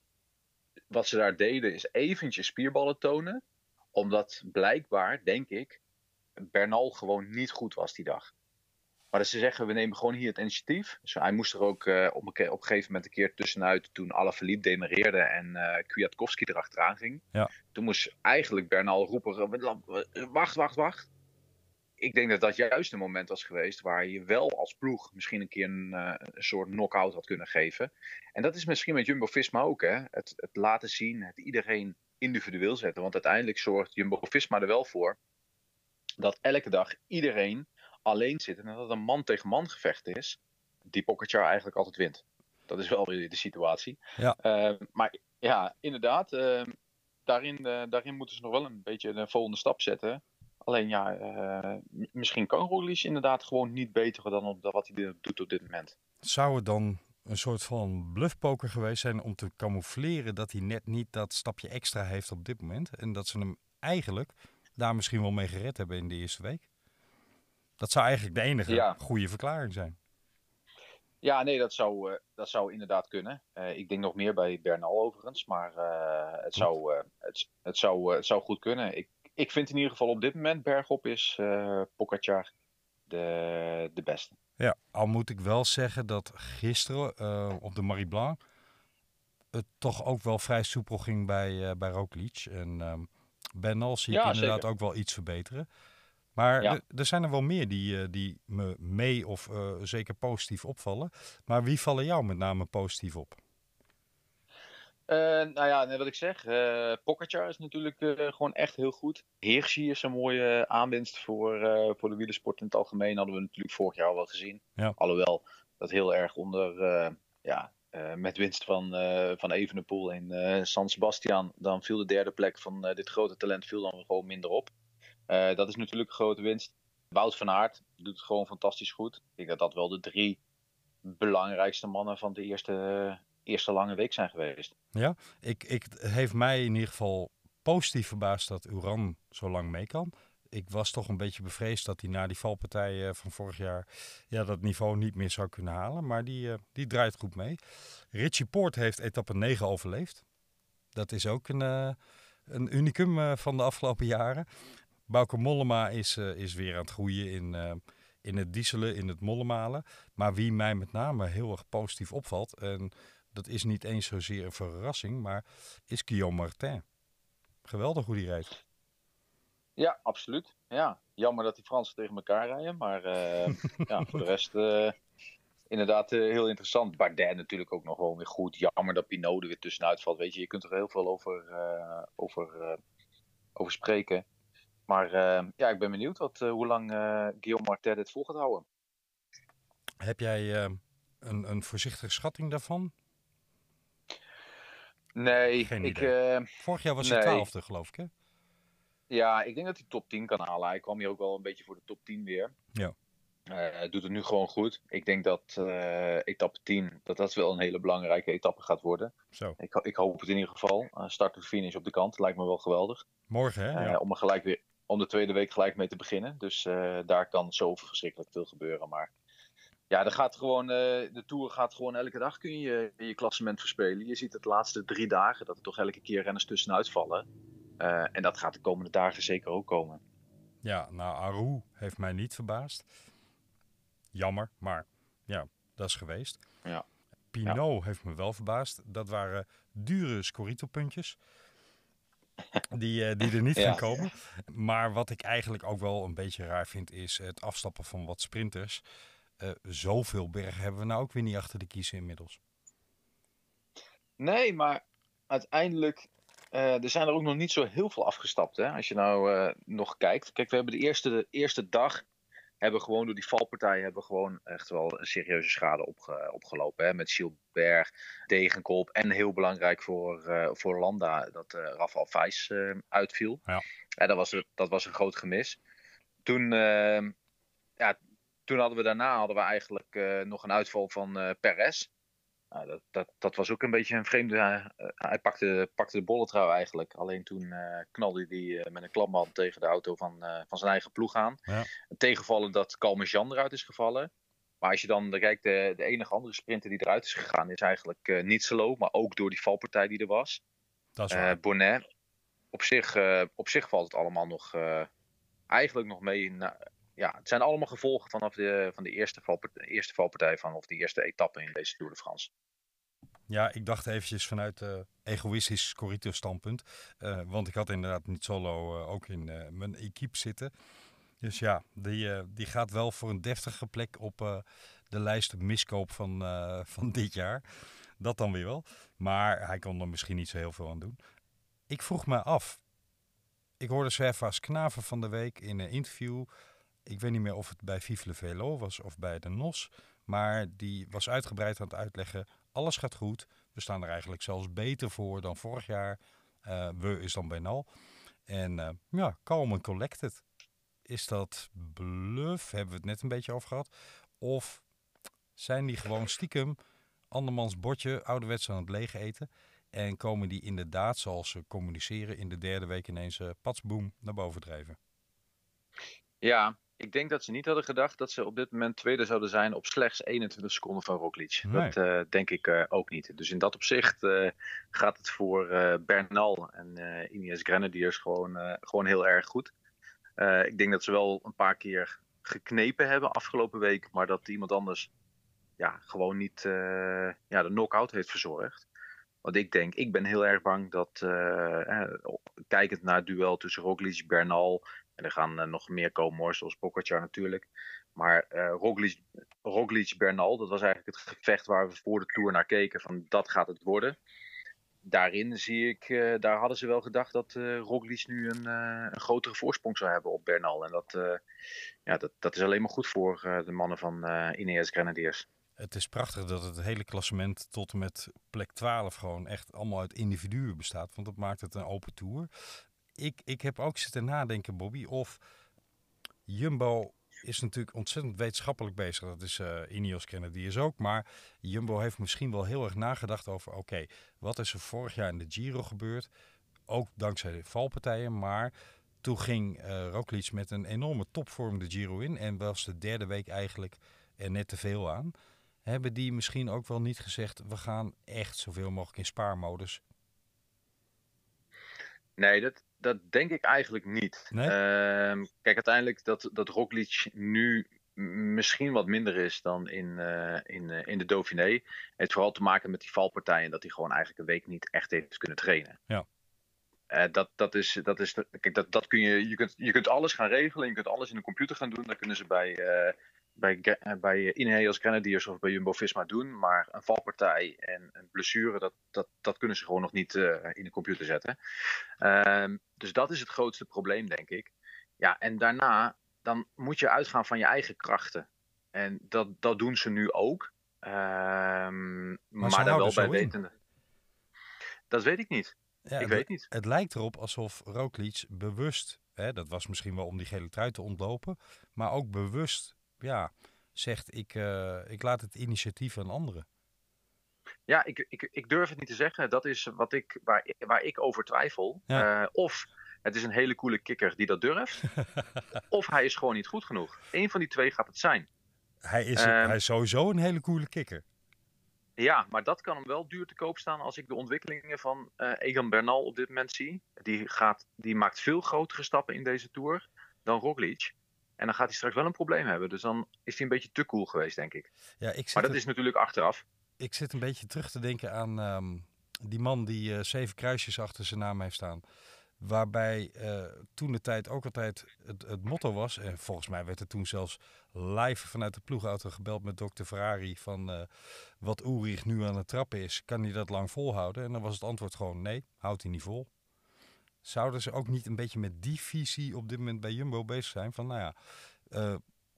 Speaker 5: wat ze daar deden is eventjes spierballen tonen. Omdat blijkbaar, denk ik, Bernal gewoon niet goed was die dag. Maar dat ze zeggen, we nemen gewoon hier het initiatief. Dus hij moest er ook eh, op, een, op een gegeven moment een keer tussenuit toen Alaphilippe demereerde en eh Kwiatkowski erachteraan ging.
Speaker 4: Ja.
Speaker 5: Toen moest eigenlijk Bernal roepen, wacht, wacht, wacht. Ik denk dat dat juist een moment was geweest waar je wel als ploeg misschien een keer een, eh, een soort knock-out had kunnen geven. En dat is misschien met Jumbo-Visma ook, hè. Het, het laten zien, het iedereen individueel zetten. Want uiteindelijk zorgt Jumbo-Visma er wel voor dat elke dag iedereen alleen zit en dat het een man tegen man gevecht is, die Pogacar eigenlijk altijd wint. Dat is wel weer de situatie.
Speaker 4: Ja.
Speaker 5: Eh, maar ja, inderdaad, eh, daarin, eh, daarin moeten ze nog wel een beetje een volgende stap zetten. Alleen ja, eh, misschien kan Roglic inderdaad gewoon niet beter dan op wat hij doet op dit moment.
Speaker 4: Zou het dan een soort van bluffpoker geweest zijn om te camoufleren dat hij net niet dat stapje extra heeft op dit moment? En dat ze hem eigenlijk daar misschien wel mee gered hebben in de eerste week? Dat zou eigenlijk de enige
Speaker 5: Ja.
Speaker 4: goede verklaring zijn.
Speaker 5: Ja, nee, dat zou, eh, dat zou inderdaad kunnen. Eh, ik denk nog meer bij Bernal overigens, maar het, zou, het, het, zou, het zou goed kunnen. Ik, ik vind in ieder geval op dit moment bergop is Pogacar de, de beste.
Speaker 4: Ja, al moet ik wel zeggen dat gisteren eh, op de Marie Blanc het toch ook wel vrij soepel ging bij, eh bij Roglic. En ehm Bernal zie ik
Speaker 5: Ja,
Speaker 4: inderdaad
Speaker 5: zeker.
Speaker 4: ook wel iets verbeteren. Maar
Speaker 5: Ja.
Speaker 4: er- zijn er wel meer die, die me mee of zeker positief opvallen. Maar wie vallen jou met name positief op?
Speaker 5: Eh, nou ja, net wat ik zeg. Pogacar is natuurlijk eh, gewoon echt heel goed. Hirschi is een mooie aanwinst voor, voor de wielersport in het algemeen. Hadden we natuurlijk vorig jaar al wel gezien.
Speaker 4: Ja.
Speaker 5: Alhoewel dat heel erg onder, ja, met winst van, van Evenepoel in San Sebastian. Dan viel de derde plek van dit grote talent viel dan gewoon minder op. Dat is natuurlijk een grote winst. Wout van Aert doet het gewoon fantastisch goed. Ik denk dat dat wel de drie belangrijkste mannen van de eerste, eerste lange week zijn geweest.
Speaker 4: Ik, ik, het heeft mij in ieder geval positief verbaasd dat Uran zo lang mee kan. Ik was toch een beetje bevreesd dat hij na die valpartij eh, van vorig jaar ja, dat niveau niet meer zou kunnen halen. Maar die, eh, die draait goed mee. Richie Poort heeft etappe 9 overleefd. Dat is ook een, eh, een unicum van de afgelopen jaren. Bauke Mollema is, is weer aan het groeien in, in het dieselen, in het mollemalen. Maar wie mij met name heel erg positief opvalt... en dat is niet eens zozeer een verrassing, maar is Guillaume Martin. Geweldig hoe die rijdt.
Speaker 5: Ja, absoluut. Ja, jammer dat die Fransen tegen elkaar rijden. Maar eh, ja, voor de rest eh, inderdaad eh, heel interessant. Bardet natuurlijk ook nog wel weer goed. Jammer dat Pinot er weer tussenuit valt. Weet je, je kunt er heel veel over, over, over spreken. Maar ja, ik ben benieuwd wat, hoe lang Guillaume Martin dit vol gaat houden.
Speaker 4: Heb jij een, een voorzichtige schatting daarvan?
Speaker 5: Nee,
Speaker 4: Geen
Speaker 5: ik, eh,
Speaker 4: Vorig jaar was hij twaalfde, geloof ik. Hè?
Speaker 5: ja, ik denk dat hij top 10 kan halen. Hij kwam hier ook wel een beetje voor de top 10 weer.
Speaker 4: Ja.
Speaker 5: Eh, doet het nu gewoon goed. Ik denk dat eh, etappe 10, dat dat wel een hele belangrijke etappe gaat worden.
Speaker 4: Zo,
Speaker 5: Ik, ik hoop het in ieder geval. Start to finish op de kant, lijkt me wel geweldig.
Speaker 4: morgen hè? Ja.
Speaker 5: om er gelijk weer, om de tweede week gelijk mee te beginnen. Dus daar kan zoveel verschrikkelijk veel gebeuren. Maar ja, er gaat gewoon, eh, de Tour gaat gewoon elke dag kun je je klassement verspelen. Je ziet het de laatste drie dagen dat er toch elke keer renners tussenuit vallen. Eh, en dat gaat de komende dagen zeker ook komen.
Speaker 4: Ja, nou, Aru heeft mij niet verbaasd. Jammer, maar ja, dat is geweest.
Speaker 5: Ja.
Speaker 4: Pinot heeft me wel verbaasd. Dat waren dure Scorito-puntjes. Die, eh, die er niet
Speaker 5: Ja.
Speaker 4: gaan komen. Maar wat ik eigenlijk ook wel een beetje raar vind, is het afstappen van wat sprinters. Eh, zoveel bergen hebben we nou ook weer niet achter de kiezen inmiddels.
Speaker 5: Nee, maar uiteindelijk. eh, er zijn er ook nog niet zo heel veel afgestapt. Hè? Als je nou eh, nog kijkt. Kijk, we hebben de eerste, de eerste dag. Hebben gewoon door die valpartijen. Hebben gewoon echt wel een serieuze schade opge- opgelopen. Hè? Met Gilbert, Degenkolb. En heel belangrijk voor, voor Landa. Dat Rafael Vijs uitviel.
Speaker 4: Ja.
Speaker 5: Ja, dat, was, een- dat was een groot gemis. Toen. ja, toen hadden we daarna hadden we eigenlijk eh, nog een uitval van eh Perez. Nou, dat, dat, dat was ook een beetje een vreemde. eh, hij pakte, pakte de bolletrui eigenlijk. Alleen toen knalde hij met een klapband tegen de auto van, van zijn eigen ploeg aan.
Speaker 4: Ja.
Speaker 5: Een tegenvallen dat Calmejean eruit is gevallen. Maar als je dan kijkt, de, de enige andere sprinter die eruit is gegaan is eigenlijk niet Solo. Maar ook door die valpartij die er was.
Speaker 4: Dat is waar.
Speaker 5: Bonnet. Op zich, op zich valt het allemaal nog. eigenlijk nog mee. na- ja, het zijn allemaal gevolgen vanaf de, van de eerste, valpartij, eerste valpartij van. Of de eerste etappe in deze Tour de France.
Speaker 4: Ja, ik dacht eventjes vanuit eh egoïstisch Scorito standpunt. Eh, want ik had inderdaad niet solo eh, ook in mijn equipe zitten. Dus ja, die, die gaat wel voor een deftige plek op de lijst miskoop van, van dit jaar. Dat dan weer wel. Maar hij kon er misschien niet zo heel veel aan doen. Ik vroeg me af. Ik hoorde Servaas Knaven van de week in een interview. Ik weet niet meer of het bij Vive le Velo was of bij de NOS. Maar die was uitgebreid aan het uitleggen. Alles gaat goed. We staan er eigenlijk zelfs beter voor dan vorig jaar. Eh, we is dan Benal. En eh, ja, calm and collected. Is dat bluff? Hebben we het net een beetje over gehad? Of zijn die gewoon stiekem andermans bordje ouderwets aan het leeg eten? En komen die inderdaad, zoals ze communiceren, in de derde week ineens uh, patsboom naar boven drijven?
Speaker 5: Ja, ik denk dat ze niet hadden gedacht dat ze op dit moment tweede zouden zijn op slechts 21 seconden van Roglic.
Speaker 4: Nee.
Speaker 5: Dat eh, denk ik eh, ook niet. Dus in dat opzicht eh, gaat het voor Bernal en Ineos Grenadiers gewoon, gewoon heel erg goed. Ik denk dat ze wel een paar keer geknepen hebben afgelopen week, maar dat iemand anders ja, gewoon niet ja, de knock-out heeft verzorgd. Want ik denk, ik ben heel erg bang dat, kijkend naar het duel tussen Roglic, Bernal, en er gaan uh, nog meer komen zoals Pogacar natuurlijk. Maar uh, Roglic, Roglic, Bernal, dat was eigenlijk het gevecht waar we voor de Tour naar keken. Van dat gaat het worden. Daarin zie ik, uh, daar hadden ze wel gedacht dat uh, Roglic nu een, een, grotere voorsprong zou hebben op Bernal. En dat, ja, dat, dat is alleen maar goed voor de mannen van Ineos Grenadiers.
Speaker 4: Het is prachtig dat het hele klassement tot en met plek 12 gewoon echt allemaal uit individuen bestaat. Want dat maakt het een open tour ik, ik heb ook zitten nadenken, Bobby, of Jumbo is natuurlijk ontzettend wetenschappelijk bezig. Dat is uh, Ineos Grenadiers ook. Maar Jumbo heeft misschien wel heel erg nagedacht over... oké, wat is er vorig jaar in de Giro gebeurd? Ook dankzij de valpartijen, maar... Toen ging uh, met een enorme topvorm de Giro in. En was de derde week eigenlijk er net te veel aan. Hebben die misschien ook wel niet gezegd... we gaan echt zoveel mogelijk in spaarmodus
Speaker 5: Nee, dat, dat denk ik eigenlijk niet.
Speaker 4: Nee?
Speaker 5: Uh, kijk, uiteindelijk dat, dat Roglic nu misschien wat minder is dan in, uh, in, uh, in de Dauphiné. heeft vooral te maken met die valpartijen. Dat hij gewoon eigenlijk een week niet echt heeft kunnen trainen.
Speaker 4: Ja.
Speaker 5: Uh, dat, dat is, dat is, kijk, dat, dat kun je, je kunt, je kunt alles gaan regelen. Je kunt alles in de computer gaan doen. Dat kunnen ze bij, uh, bij, bij Ineos Grenadiers of bij Jumbo-Visma doen. Maar een valpartij en een blessure, dat, dat, dat kunnen ze gewoon nog niet uh, in de computer zetten. Uh, dus dat is het grootste probleem, denk ik. Ja, en daarna, dan moet je uitgaan van je eigen krachten. En dat, dat doen ze nu ook. Ehm, maar, maar daar wel bij wetende. Dat weet ik niet.
Speaker 4: Ja,
Speaker 5: ik weet niet.
Speaker 4: Het lijkt erop alsof Roglic bewust, hè, dat was misschien wel om die gele trui te ontlopen, maar ook bewust ja, zegt ik, eh, ik laat het initiatief aan anderen.
Speaker 5: Ja, ik, ik, ik durf het niet te zeggen. Dat is wat ik, waar, ik- waar ik over twijfel.
Speaker 4: Ja.
Speaker 5: Eh, of het is een hele coole kikker die dat durft. of hij is gewoon niet goed genoeg. Eén van die twee gaat het zijn.
Speaker 4: Hij is,
Speaker 5: Ehm.
Speaker 4: hij is sowieso een hele coole kikker.
Speaker 5: Ja, maar dat kan hem wel duur te koop staan als ik de ontwikkelingen van eh, Egan Bernal op dit moment zie. Die, gaat, die maakt veel grotere stappen in deze Tour dan Roglic. En dan gaat hij straks wel een probleem hebben. Dus dan is hij een beetje te cool geweest, denk ik.
Speaker 4: Ja, ik
Speaker 5: Maar dat
Speaker 4: er-
Speaker 5: is natuurlijk achteraf.
Speaker 4: ik zit een beetje terug te denken aan ehm, die man die eh, zeven kruisjes achter zijn naam heeft staan. Waarbij eh, toen de tijd ook altijd het, het motto was. En volgens mij werd er toen zelfs live vanuit de ploegauto gebeld met dokter Ferrari. Van eh, wat Ulrich nu aan het trappen is, kan hij dat lang volhouden? En dan was het antwoord gewoon nee, houdt hij niet vol. Zouden ze ook niet een beetje met die visie op dit moment bij Jumbo bezig zijn? Van nou ja, eh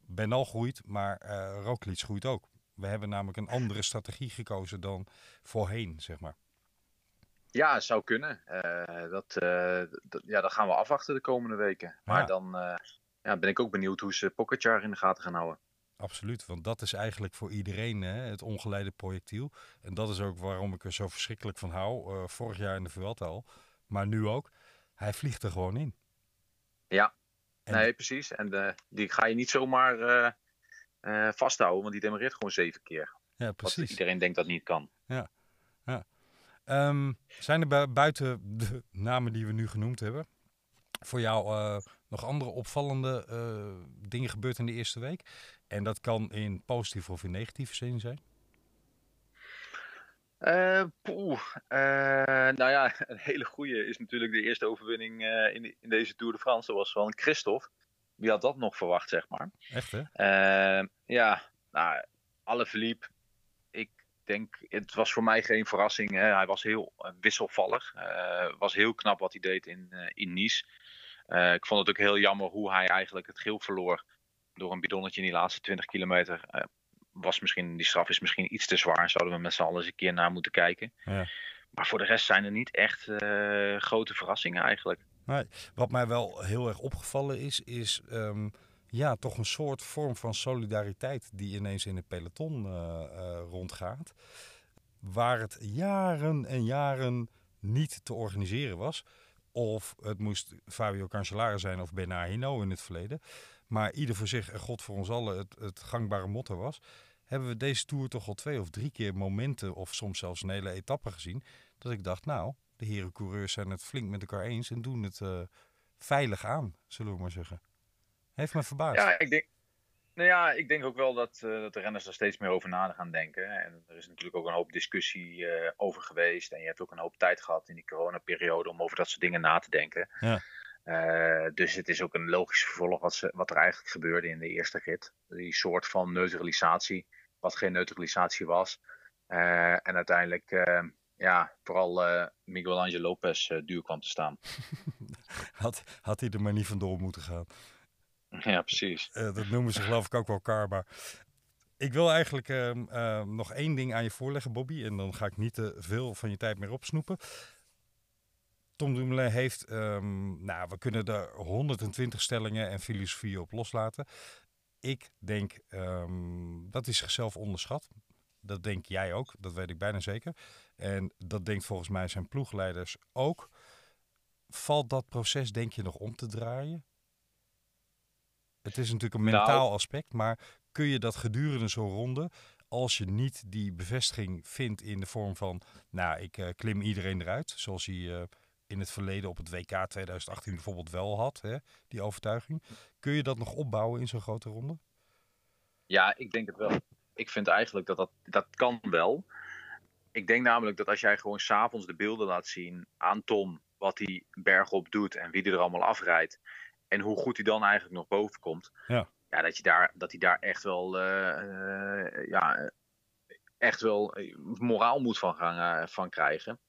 Speaker 4: Benal groeit, maar Roglic groeit ook. We hebben namelijk een andere strategie gekozen dan voorheen, zeg maar.
Speaker 5: Ja, zou kunnen. Eh, dat, dat- ja, dat gaan we afwachten de komende weken. Maar
Speaker 4: Ja.
Speaker 5: dan ja, ben ik ook benieuwd hoe ze Pogacar in de gaten gaan houden.
Speaker 4: Absoluut, want dat is eigenlijk voor iedereen hè, het ongeleide projectiel. En dat is ook waarom ik er zo verschrikkelijk van hou. vorig jaar in de Vuelta al, maar nu ook. Hij vliegt er gewoon in.
Speaker 5: Ja,
Speaker 4: En-
Speaker 5: nee, precies. En eh, die ga je niet zomaar eh, eh, vasthouden, want die demareert gewoon zeven keer.
Speaker 4: Ja,
Speaker 5: Wat
Speaker 4: precies.
Speaker 5: iedereen denkt dat niet kan.
Speaker 4: Ehm, zijn er bu- buiten de namen die we nu genoemd hebben, voor jou nog andere opvallende dingen gebeurd in de eerste week? En dat kan in positieve of in negatieve zin zijn.
Speaker 5: Eh, poeh. Eh, nou ja, een hele goede is natuurlijk de eerste overwinning eh, in, in deze Tour de France. Dat was van Christophe. Wie had dat nog verwacht, zeg maar.
Speaker 4: Echt hè?
Speaker 5: Ja, nou, alle verliep. Ik denk, het was voor mij geen verrassing. Hè. Hij was heel wisselvallig. Was heel knap wat hij deed in, in Nice. Ik vond het ook heel jammer hoe hij eigenlijk het geel verloor. Door een bidonnetje in die laatste 20 kilometer. Was misschien, die straf is misschien iets te zwaar. Zouden we met z'n allen eens een keer naar moeten kijken.
Speaker 4: Ja.
Speaker 5: Maar voor de rest zijn er niet echt eh, grote verrassingen eigenlijk.
Speaker 4: Wat mij wel heel erg opgevallen is, is ehm, ja, toch een soort vorm van solidariteit die ineens in het peloton eh, eh, rondgaat. Waar het jaren en jaren niet te organiseren was. Of het moest Fabio Cancellara zijn of Hinault in het verleden. Maar ieder voor zich en God voor ons allen het, het gangbare motto was. Hebben we deze Tour toch al twee of drie keer momenten of soms zelfs een hele etappe gezien. Dat ik dacht, nou, de heren coureurs zijn het flink met elkaar eens en doen het eh, veilig aan, zullen we maar zeggen. Heeft me verbaasd.
Speaker 5: Ja, ik denk, nou ja, ik denk ook wel dat, eh, dat de renners er steeds meer over na gaan denken. En er is natuurlijk ook een hoop discussie eh, over geweest. En je hebt ook een hoop tijd gehad in die coronaperiode om over dat soort dingen na te denken.
Speaker 4: Ja.
Speaker 5: Eh, dus het is ook een logisch vervolg wat, ze, wat er eigenlijk gebeurde in de eerste rit. Die soort van neutralisatie, wat geen neutralisatie was. Eh, en uiteindelijk, eh, ja, vooral Miguel Angel Lopez duur kwam te staan.
Speaker 4: Had, had hij er maar niet vandoor moeten gaan.
Speaker 5: ja, precies.
Speaker 4: Dat noemen ze geloof ik ook wel karma. Ik wil eigenlijk ehm, ehm, nog één ding aan je voorleggen, Bobby. En dan ga ik niet te veel van je tijd meer opsnoepen. Tom Dumoulin heeft, ehm, nou, we kunnen er 120 stellingen en filosofieën op loslaten. Ik denk ehm, dat hij zichzelf onderschat. Dat denk jij ook, dat weet ik bijna zeker. En dat denkt volgens mij zijn ploegleiders ook. Valt dat proces, denk je, nog om te draaien? Het is natuurlijk een
Speaker 5: Nou-
Speaker 4: mentaal aspect, maar kun je dat gedurende zo'n ronde, als je niet die bevestiging vindt in de vorm van, nou, ik eh, klim iedereen eruit, zoals hij eh, in het verleden op het WK 2018 bijvoorbeeld wel had, hè, die overtuiging. Kun je dat nog opbouwen in zo'n grote ronde?
Speaker 5: Ja, ik denk het wel. Ik vind eigenlijk dat dat, dat kan wel. Ik denk namelijk dat als jij gewoon s'avonds de beelden laat zien aan Tom, wat hij bergop doet en wie er allemaal afrijdt. En hoe goed hij dan eigenlijk nog boven komt.
Speaker 4: Ja.
Speaker 5: Ja, dat, je daar, dat hij daar echt wel, eh, eh, ja, echt wel eh, moraal moet van, gaan, van krijgen.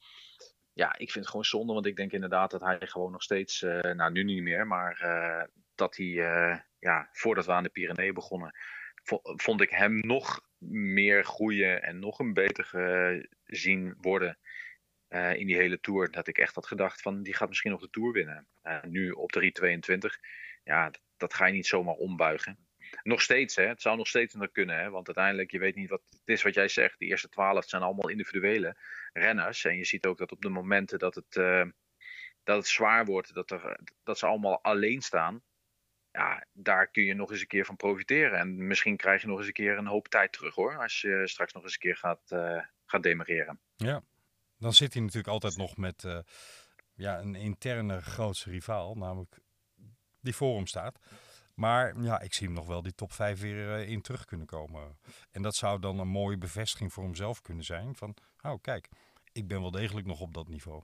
Speaker 5: Ja, ik vind het gewoon zonde, want ik denk inderdaad dat hij gewoon nog steeds, eh, nou nu niet meer, maar eh, dat hij, eh, ja, voordat we aan de Pyreneeën begonnen, vo- vond ik hem nog meer groeien en nog een beter gezien worden in die hele Tour. Dat ik echt had gedacht van, die gaat misschien nog de Tour winnen. Nu op de 3.22, ja, dat ga je niet zomaar ombuigen. Nog steeds, hè, het zou nog steeds kunnen. Hè, want uiteindelijk, je weet niet wat het is wat jij zegt. Die eerste twaalf zijn allemaal individuele renners. En je ziet ook dat op de momenten dat het, uh, dat het zwaar wordt, dat, er, dat ze allemaal alleen staan. Ja, daar kun je nog eens een keer van profiteren. En misschien krijg je nog eens een keer een hoop tijd terug hoor. Als je straks nog eens een keer gaat, uh, gaat demareren.
Speaker 4: Ja, dan zit hij natuurlijk altijd nog met uh, ja, een interne grootste rivaal. Namelijk die voor hem staat. Maar ja, ik zie hem nog wel die top 5 weer uh, in terug kunnen komen. En dat zou dan een mooie bevestiging voor hemzelf kunnen zijn. Van, oh kijk, ik ben wel degelijk nog op dat niveau.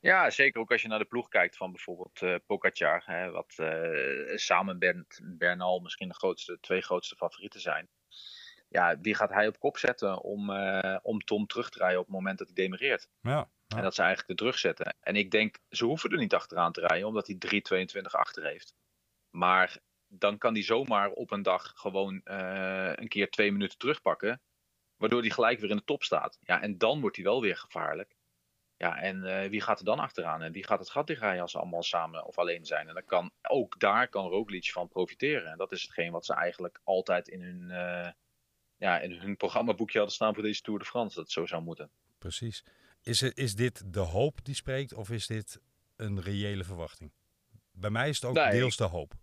Speaker 5: Ja, zeker ook als je naar de ploeg kijkt van bijvoorbeeld uh, Pogacar. Hè, wat uh, samen met Bernal misschien de grootste, twee grootste favorieten zijn. Ja, wie gaat hij op kop zetten om, uh, om Tom terug te rijden op het moment dat hij demereert?
Speaker 4: Ja,
Speaker 5: ja. En dat ze eigenlijk de druk zetten. En ik denk, ze hoeven er niet achteraan te rijden, omdat hij 3,22 achter heeft. Maar dan kan hij zomaar op een dag gewoon uh, een keer twee minuten terugpakken. Waardoor hij gelijk weer in de top staat. Ja, en dan wordt hij wel weer gevaarlijk. Ja, en uh, wie gaat er dan achteraan? En wie gaat het gat dichtrijden als ze allemaal samen of alleen zijn? En dan kan, ook daar kan Roglic van profiteren. En dat is hetgeen wat ze eigenlijk altijd in hun, uh, ja, in hun programmaboekje hadden staan voor deze Tour de France. Dat het zo zou moeten.
Speaker 4: Precies. Is, is dit de hoop die spreekt of is dit een reële verwachting? Bij mij is het ook nee, deels de hoop.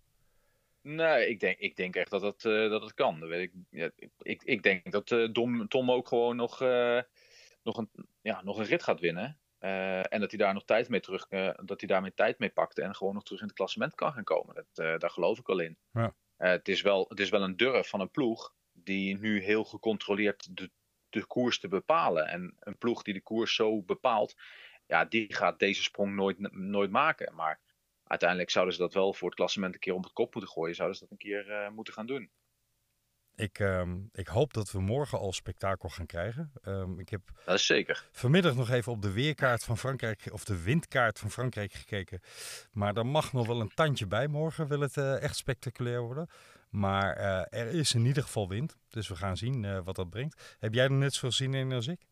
Speaker 5: Nee, ik denk, ik denk echt dat het, uh, dat het kan. Dat weet ik, ja, ik, ik denk dat uh, Tom, Tom ook gewoon nog, uh, nog, een, ja, nog een rit gaat winnen. en dat hij daar nog tijd mee terug, dat hij daarmee tijd mee pakt en gewoon nog terug in het klassement kan gaan komen. Dat, daar geloof ik al in.
Speaker 4: Ja.
Speaker 5: het, is wel, het is wel een durf van een ploeg die nu heel gecontroleerd de, de koers te bepalen. En een ploeg die de koers zo bepaalt, ja, die gaat deze sprong nooit, nooit maken. Maar uiteindelijk zouden ze dat wel voor het klassement een keer op het kop moeten gooien. Zouden ze dat een keer uh, moeten gaan doen.
Speaker 4: Ik, uh, ik hoop dat we morgen al spektakel gaan krijgen. Um, ik heb
Speaker 5: dat is zeker.
Speaker 4: vanmiddag nog even op de weerkaart van Frankrijk, of de windkaart van Frankrijk gekeken. Maar er mag nog wel een tandje bij morgen, wil het uh, echt spectaculair worden. Maar uh, er is in ieder geval wind, dus we gaan zien wat dat brengt. Heb jij er net zoveel zin in als ik?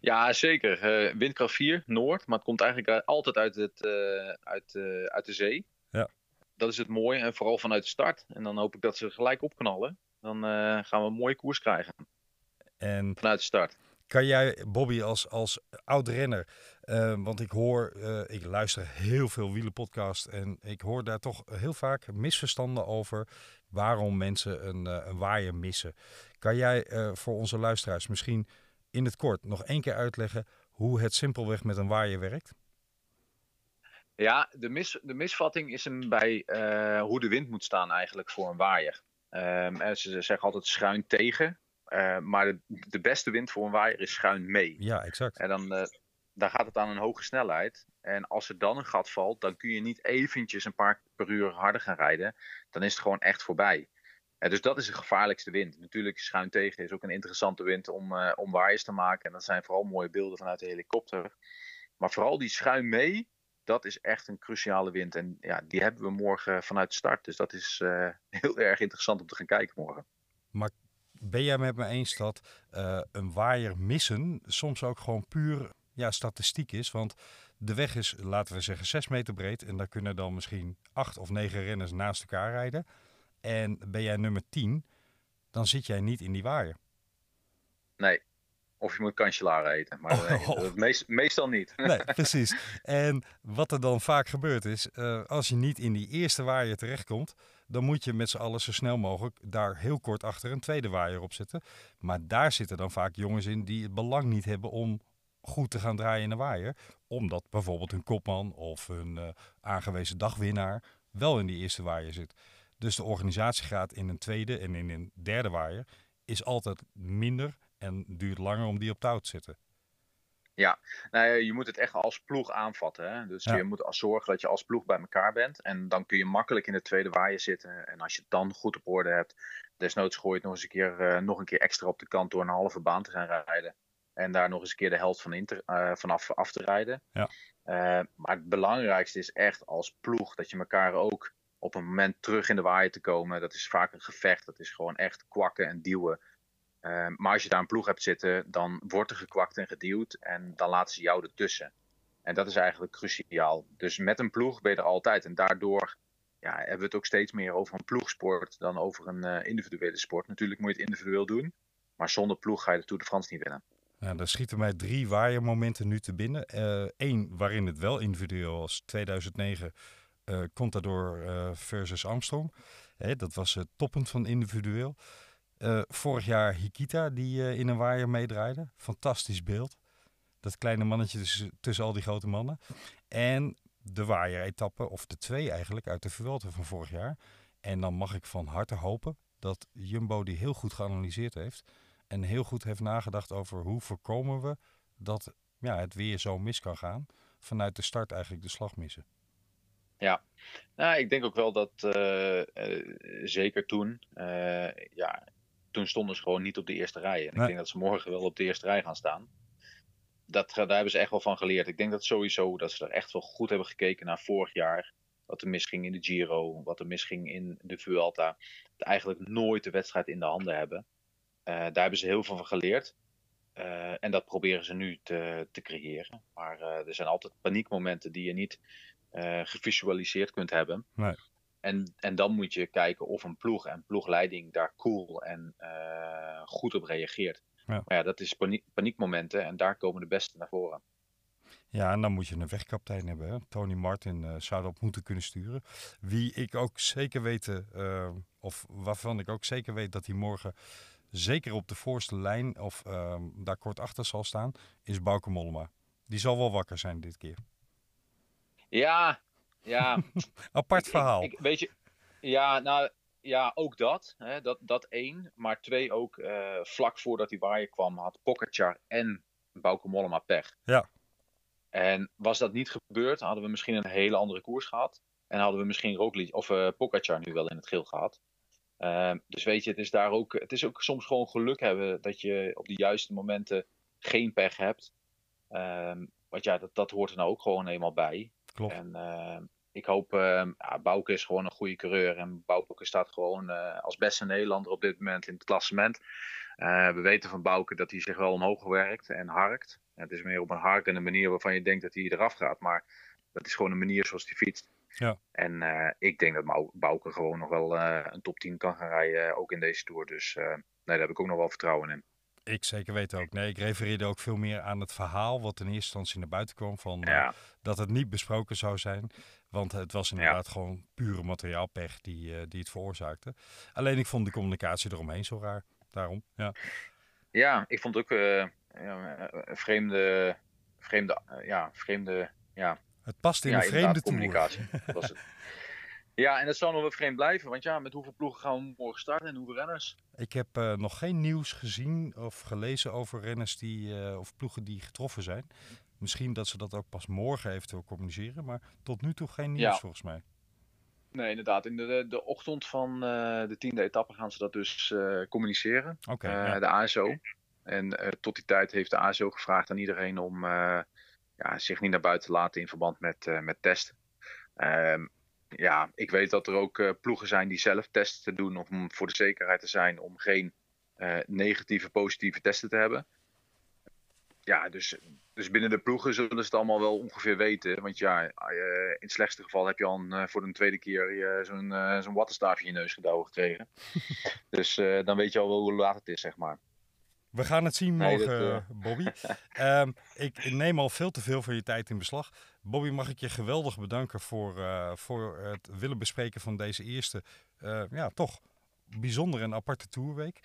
Speaker 5: Ja, zeker. Uh, windkracht 4, Noord. Maar het komt eigenlijk altijd uit, het, uh, uit, uh, uit de zee.
Speaker 4: Ja.
Speaker 5: Dat is het mooie. En vooral vanuit de start. En dan hoop ik dat ze gelijk opknallen. Dan gaan we een mooie koers krijgen.
Speaker 4: En
Speaker 5: vanuit de start.
Speaker 4: Kan jij, Bobby, als, als oud-renner... want ik hoor, ik luister heel veel wielenpodcast... en ik hoor daar toch heel vaak misverstanden over... waarom mensen een, een waaier missen. Kan jij voor onze luisteraars misschien in het kort nog één keer uitleggen hoe het simpelweg met een waaier werkt?
Speaker 5: Ja, de, mis, de misvatting is hem bij uh, hoe de wind moet staan eigenlijk voor een waaier. Um, ze zeggen altijd schuin tegen, uh, maar de, de, beste wind voor een waaier is schuin mee.
Speaker 4: Ja, exact.
Speaker 5: En dan, uh, dan gaat het aan een hoge snelheid. En als er dan een gat valt, dan kun je niet eventjes een paar per uur harder gaan rijden. Dan is het gewoon echt voorbij. Dus dat is de gevaarlijkste wind. Natuurlijk schuin tegen is ook een interessante wind om, uh, om waaiers te maken. En dat zijn vooral mooie beelden vanuit de helikopter. Maar vooral die schuin mee, dat is echt een cruciale wind. En ja, die hebben we morgen vanuit start. Dus dat is uh, heel erg interessant om te gaan kijken morgen.
Speaker 4: Maar ben jij met me eens dat uh, een waaier missen soms ook gewoon puur ja, statistiek is? Want de weg is, laten we zeggen, 6 meter breed. En daar kunnen dan misschien acht of negen renners naast elkaar rijden en ben jij nummer 10, dan zit jij niet in die waaier.
Speaker 5: Nee, of je moet kanselaar eten. Maar nee, oh. meest, meestal niet.
Speaker 4: Nee, precies. En wat er dan vaak gebeurt is, uh, als je niet in die eerste waaier terechtkomt, dan moet je met z'n allen zo snel mogelijk daar heel kort achter een tweede waaier op zetten. Maar daar zitten dan vaak jongens in die het belang niet hebben om goed te gaan draaien in de waaier. Omdat bijvoorbeeld hun kopman of een uh, aangewezen dagwinnaar wel in die eerste waaier zit. Dus de organisatiegraad in een tweede en in een derde waaier is altijd minder en duurt langer om die op touw te zetten.
Speaker 5: Ja, nou, je moet het echt als ploeg aanvatten. Hè? Dus ja. je moet zorgen dat je als ploeg bij elkaar bent. En dan kun je makkelijk in de tweede waaier zitten. En als je het dan goed op orde hebt, desnoods gooi je het nog eens een keer, uh, nog een keer extra op de kant door een halve baan te gaan rijden. En daar nog eens een keer de helft van inter, uh, vanaf af te rijden.
Speaker 4: Ja.
Speaker 5: Uh, maar het belangrijkste is echt als ploeg dat je elkaar ook op een moment terug in de waaier te komen. Dat is vaak een gevecht. Dat is gewoon echt kwakken en duwen. Uh, maar als je daar een ploeg hebt zitten, dan wordt er gekwakt en geduwd. En dan laten ze jou ertussen. En dat is eigenlijk cruciaal. Dus met een ploeg ben je er altijd. En daardoor ja, hebben we het ook steeds meer over een ploegsport dan over een eh, individuele sport. Natuurlijk moet je het individueel doen, maar zonder ploeg ga je de Tour de France niet winnen.
Speaker 4: Ja, daar schieten mij drie waaiermomenten nu te binnen. Eén waarin het wel individueel was, 2009 uh, Contador uh, versus Armstrong. Hè, dat was het van individueel. Uh, vorig jaar Hikita die in een waaier meedraaide. Fantastisch beeld. Dat kleine mannetje tussen, tussen al die grote mannen. En de waaier-etappe, of de twee eigenlijk, uit de Vuelta van vorig jaar. En dan mag ik van harte hopen dat Jumbo die heel goed geanalyseerd heeft. En heel goed heeft nagedacht over hoe voorkomen we dat ja, het weer zo mis kan gaan. Vanuit de start eigenlijk de slag missen.
Speaker 5: Ja, nou, ik denk ook wel dat uh, uh, zeker toen, uh, ja, toen stonden ze gewoon niet op de eerste rij. En nee. ik denk dat ze morgen wel op de eerste rij gaan staan. Dat, daar hebben ze echt wel van geleerd. Ik denk dat sowieso dat ze er echt wel goed hebben gekeken naar vorig jaar. Wat er misging in de Giro, wat er misging in de Vuelta. Dat eigenlijk nooit de wedstrijd in de handen hebben. daar hebben ze heel veel van geleerd. Uh, en dat proberen ze nu te, te creëren. Maar uh, er zijn altijd paniekmomenten die je niet uh, gevisualiseerd kunt hebben.
Speaker 4: Nee.
Speaker 5: En, en dan moet je kijken of een ploeg en ploegleiding daar cool en goed op reageert.
Speaker 4: Ja.
Speaker 5: Maar ja, dat is paniek, paniekmomenten en daar komen de beste naar voren.
Speaker 4: Ja, en dan moet je een wegkaptein hebben. Hè? Tony Martin uh, zou dat moeten kunnen sturen. Wie ik ook zeker weet, uh, of waarvan ik ook zeker weet dat hij morgen zeker op de voorste lijn of uh, daar kort achter zal staan, is Bauke Mollema. Die zal wel wakker zijn dit keer.
Speaker 5: Ja, ja.
Speaker 4: Apart verhaal.
Speaker 5: Ik, ik, weet je, ja, nou, ja, ook dat. Hè, dat, dat één. Maar twee ook, uh, vlak voordat hij waar je kwam, had Pogacar en Bauke Mollema pech.
Speaker 4: Ja.
Speaker 5: En was dat niet gebeurd, hadden we misschien een hele andere koers gehad. En hadden we misschien Roglic of uh, Pogacar nu wel in het geel gehad. Uh, dus weet je, het is daar ook, het is ook soms gewoon geluk hebben dat je op de juiste momenten geen pech hebt. Um, want ja, dat, dat hoort er nou ook gewoon eenmaal bij.
Speaker 4: Klopt.
Speaker 5: En uh, ik hoop, uh, ja, Bouke is gewoon een goede coureur. En Bouke staat gewoon uh, als beste Nederlander op dit moment in het klassement. we weten van Bouke dat hij zich wel omhoog werkt en harkt. Het is meer op een harkende manier waarvan je denkt dat hij eraf gaat. Maar dat is gewoon een manier zoals hij fietst.
Speaker 4: Ja.
Speaker 5: En uh, ik denk dat Bouke gewoon nog wel uh, een top 10 kan gaan rijden, ook in deze Tour. Dus uh, nee, daar heb ik ook nog wel vertrouwen in.
Speaker 4: Ik zeker weten ook. Nee, ik refereerde ook veel meer aan het verhaal wat in eerste instantie naar buiten kwam. Van,
Speaker 5: ja.
Speaker 4: dat het niet besproken zou zijn. Want het was inderdaad ja. gewoon pure materiaalpech die, die het veroorzaakte. Alleen ik vond de communicatie eromheen zo raar. Daarom, ja.
Speaker 5: Ja, ik vond ook ja, vreemde, vreemde, ja, vreemde, ja,
Speaker 4: het past in
Speaker 5: ja,
Speaker 4: een vreemde
Speaker 5: communicatie. Was het. Ja, en dat zal nog wel vreemd blijven. Want ja, met hoeveel ploegen gaan we morgen starten en hoeveel renners?
Speaker 4: Ik heb uh, nog geen nieuws gezien of gelezen over renners die, uh, of ploegen die getroffen zijn. Misschien dat ze dat ook pas morgen eventueel communiceren. Maar tot nu toe geen nieuws
Speaker 5: ja.
Speaker 4: volgens mij.
Speaker 5: Nee, inderdaad. In de, de, ochtend van uh, de tiende etappe gaan ze dat dus communiceren.
Speaker 4: Okay,
Speaker 5: ja. De ASO. En tot die tijd heeft de ASO gevraagd aan iedereen om ja, zich niet naar buiten te laten in verband met, met testen. Um, ja, ik weet dat er ook uh, ploegen zijn die zelf testen doen om voor de zekerheid te zijn om geen uh, negatieve, positieve testen te hebben. Ja, dus, dus binnen de ploegen zullen ze het allemaal wel ongeveer weten. Want ja, in het slechtste geval heb je al een, voor de tweede keer zo'n zo'n wattenstaafje in je neus gedouwen gekregen. dus dan weet je al wel hoe laat het is, zeg maar.
Speaker 4: We gaan het zien morgen, nee, dat, uh... Bobby. um, ik neem al veel te veel van je tijd in beslag. Bobby, mag ik je geweldig bedanken voor, uh, voor het willen bespreken van deze eerste, uh, ja, toch bijzondere en aparte tourweek.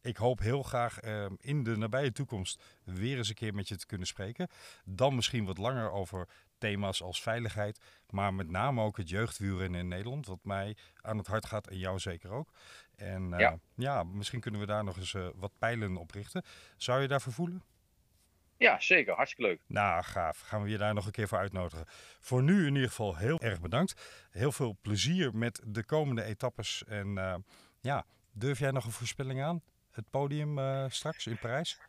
Speaker 4: Ik hoop heel graag uh, in de nabije toekomst weer eens een keer met je te kunnen spreken. Dan misschien wat langer over thema's als veiligheid, maar met name ook het jeugdwielrennen in Nederland, wat mij aan het hart gaat en jou zeker ook. En
Speaker 5: ja.
Speaker 4: ja. misschien kunnen we daar nog eens wat pijlen op richten. Zou je daarvoor voelen?
Speaker 5: Ja, zeker. Hartstikke leuk.
Speaker 4: Nou, gaaf. Gaan we je daar nog een keer voor uitnodigen. Voor nu in ieder geval heel erg bedankt. Heel veel plezier met de komende etappes. En uh, ja, durf jij nog een voorspelling aan? Het podium straks in Parijs?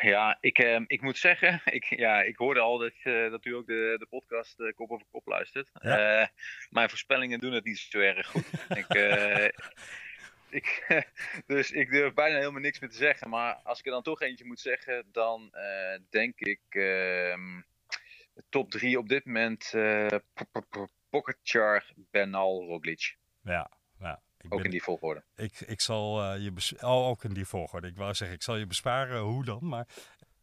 Speaker 5: Ja, ik, uh, ik moet zeggen, ik, ja, ik hoorde al dat, dat u ook de, de podcast Kop over Kop luistert.
Speaker 4: Ja.
Speaker 5: mijn voorspellingen doen het niet zo erg goed. ik, ik, dus ik durf bijna helemaal niks meer te zeggen. Maar als ik er dan toch eentje moet zeggen, dan denk ik ehm, top drie op dit moment. Pogacar, Bernal, Roglic.
Speaker 4: Ja, nou, ik,
Speaker 5: Ook
Speaker 4: ben-
Speaker 5: in die volgorde.
Speaker 4: ik, ik zal eh, je oh, ook in die volgorde. Ik wou zeggen, ik zal je besparen hoe dan, maar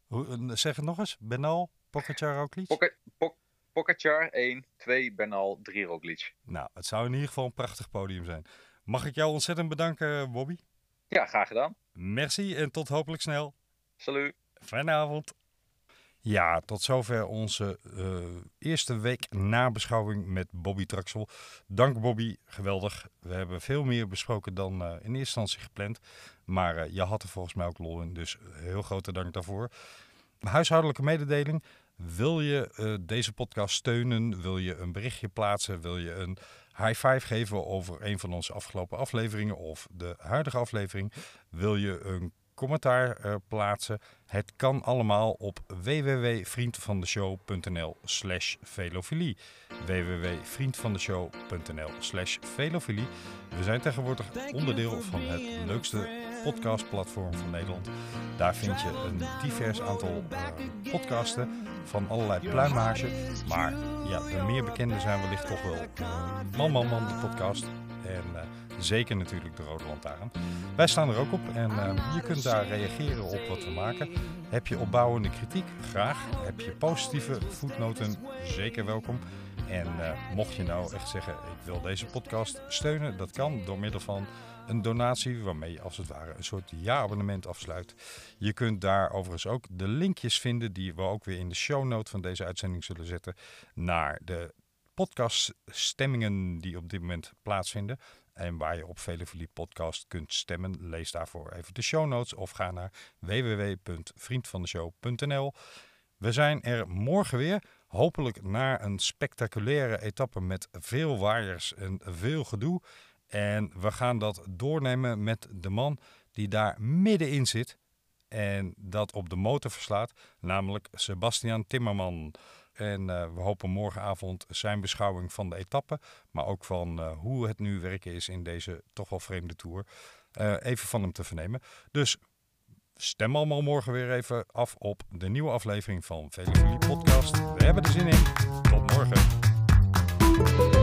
Speaker 4: hoe, eh, zeg het nog eens. Benal, Pogacar, Roglic?
Speaker 5: Poca- Poc- Pogacar 1, 2 Bernal, 3 Roglic.
Speaker 4: nou, het zou in ieder geval een prachtig podium zijn. Mag ik jou ontzettend bedanken, Bobby?
Speaker 5: Ja, graag gedaan.
Speaker 4: Merci en tot hopelijk snel.
Speaker 5: Salut.
Speaker 4: Fijne avond. Ja, tot zover onze eh, eerste week nabeschouwing met Bobby Traxel. Dank Bobby, geweldig. We hebben veel meer besproken dan eh, in eerste instantie gepland. Maar eh, je had er volgens mij ook lol in, dus heel grote dank daarvoor. Huishoudelijke mededeling. Wil je deze podcast steunen? Wil je een berichtje plaatsen? Wil je een high five geven over een van onze afgelopen afleveringen of de huidige aflevering? Wil je een commentaar eh, plaatsen? Het kan allemaal op www.vriendvandeshow.nl slash velofilie. www.vriendvandeshow.nl slash velofilie. We zijn tegenwoordig onderdeel van het leukste podcastplatform van Nederland. Daar vind je een divers aantal eh, podcasten van allerlei pluimage. Maar ja, de meer bekende zijn wellicht toch wel eh, Man Man Man, de podcast. En eh, zeker natuurlijk de Rode Lantaarn. Wij staan er ook op en je kunt daar reageren op wat we maken. Heb je opbouwende kritiek? Graag. Heb je positieve voetnoten? Zeker welkom. En mocht je nou echt zeggen, ik wil deze podcast steunen, dat kan door middel van een donatie waarmee je als het ware een soort jaarabonnement afsluit. Je kunt daar overigens ook de linkjes vinden die we ook weer in de show note van deze uitzending zullen zetten naar de podcaststemmingen die op dit moment plaatsvinden. En waar je op Velevolie Podcast kunt stemmen. Lees daarvoor even de show notes of ga naar www.vriendvandeshow.nl. We zijn er morgen weer. Hopelijk na een spectaculaire etappe met veel waaiers en veel gedoe. En we gaan dat doornemen met de man die daar middenin zit. En dat op de motor verslaat, namelijk Sebastian Timmerman. En eh, we hopen morgenavond zijn beschouwing van de etappe, maar ook van eh, hoe het nu werken is in deze toch wel vreemde tour, eh, even van hem te vernemen. Dus stem allemaal morgen weer even af op de nieuwe aflevering van Vele Podcast. We hebben er zin in. Tot morgen.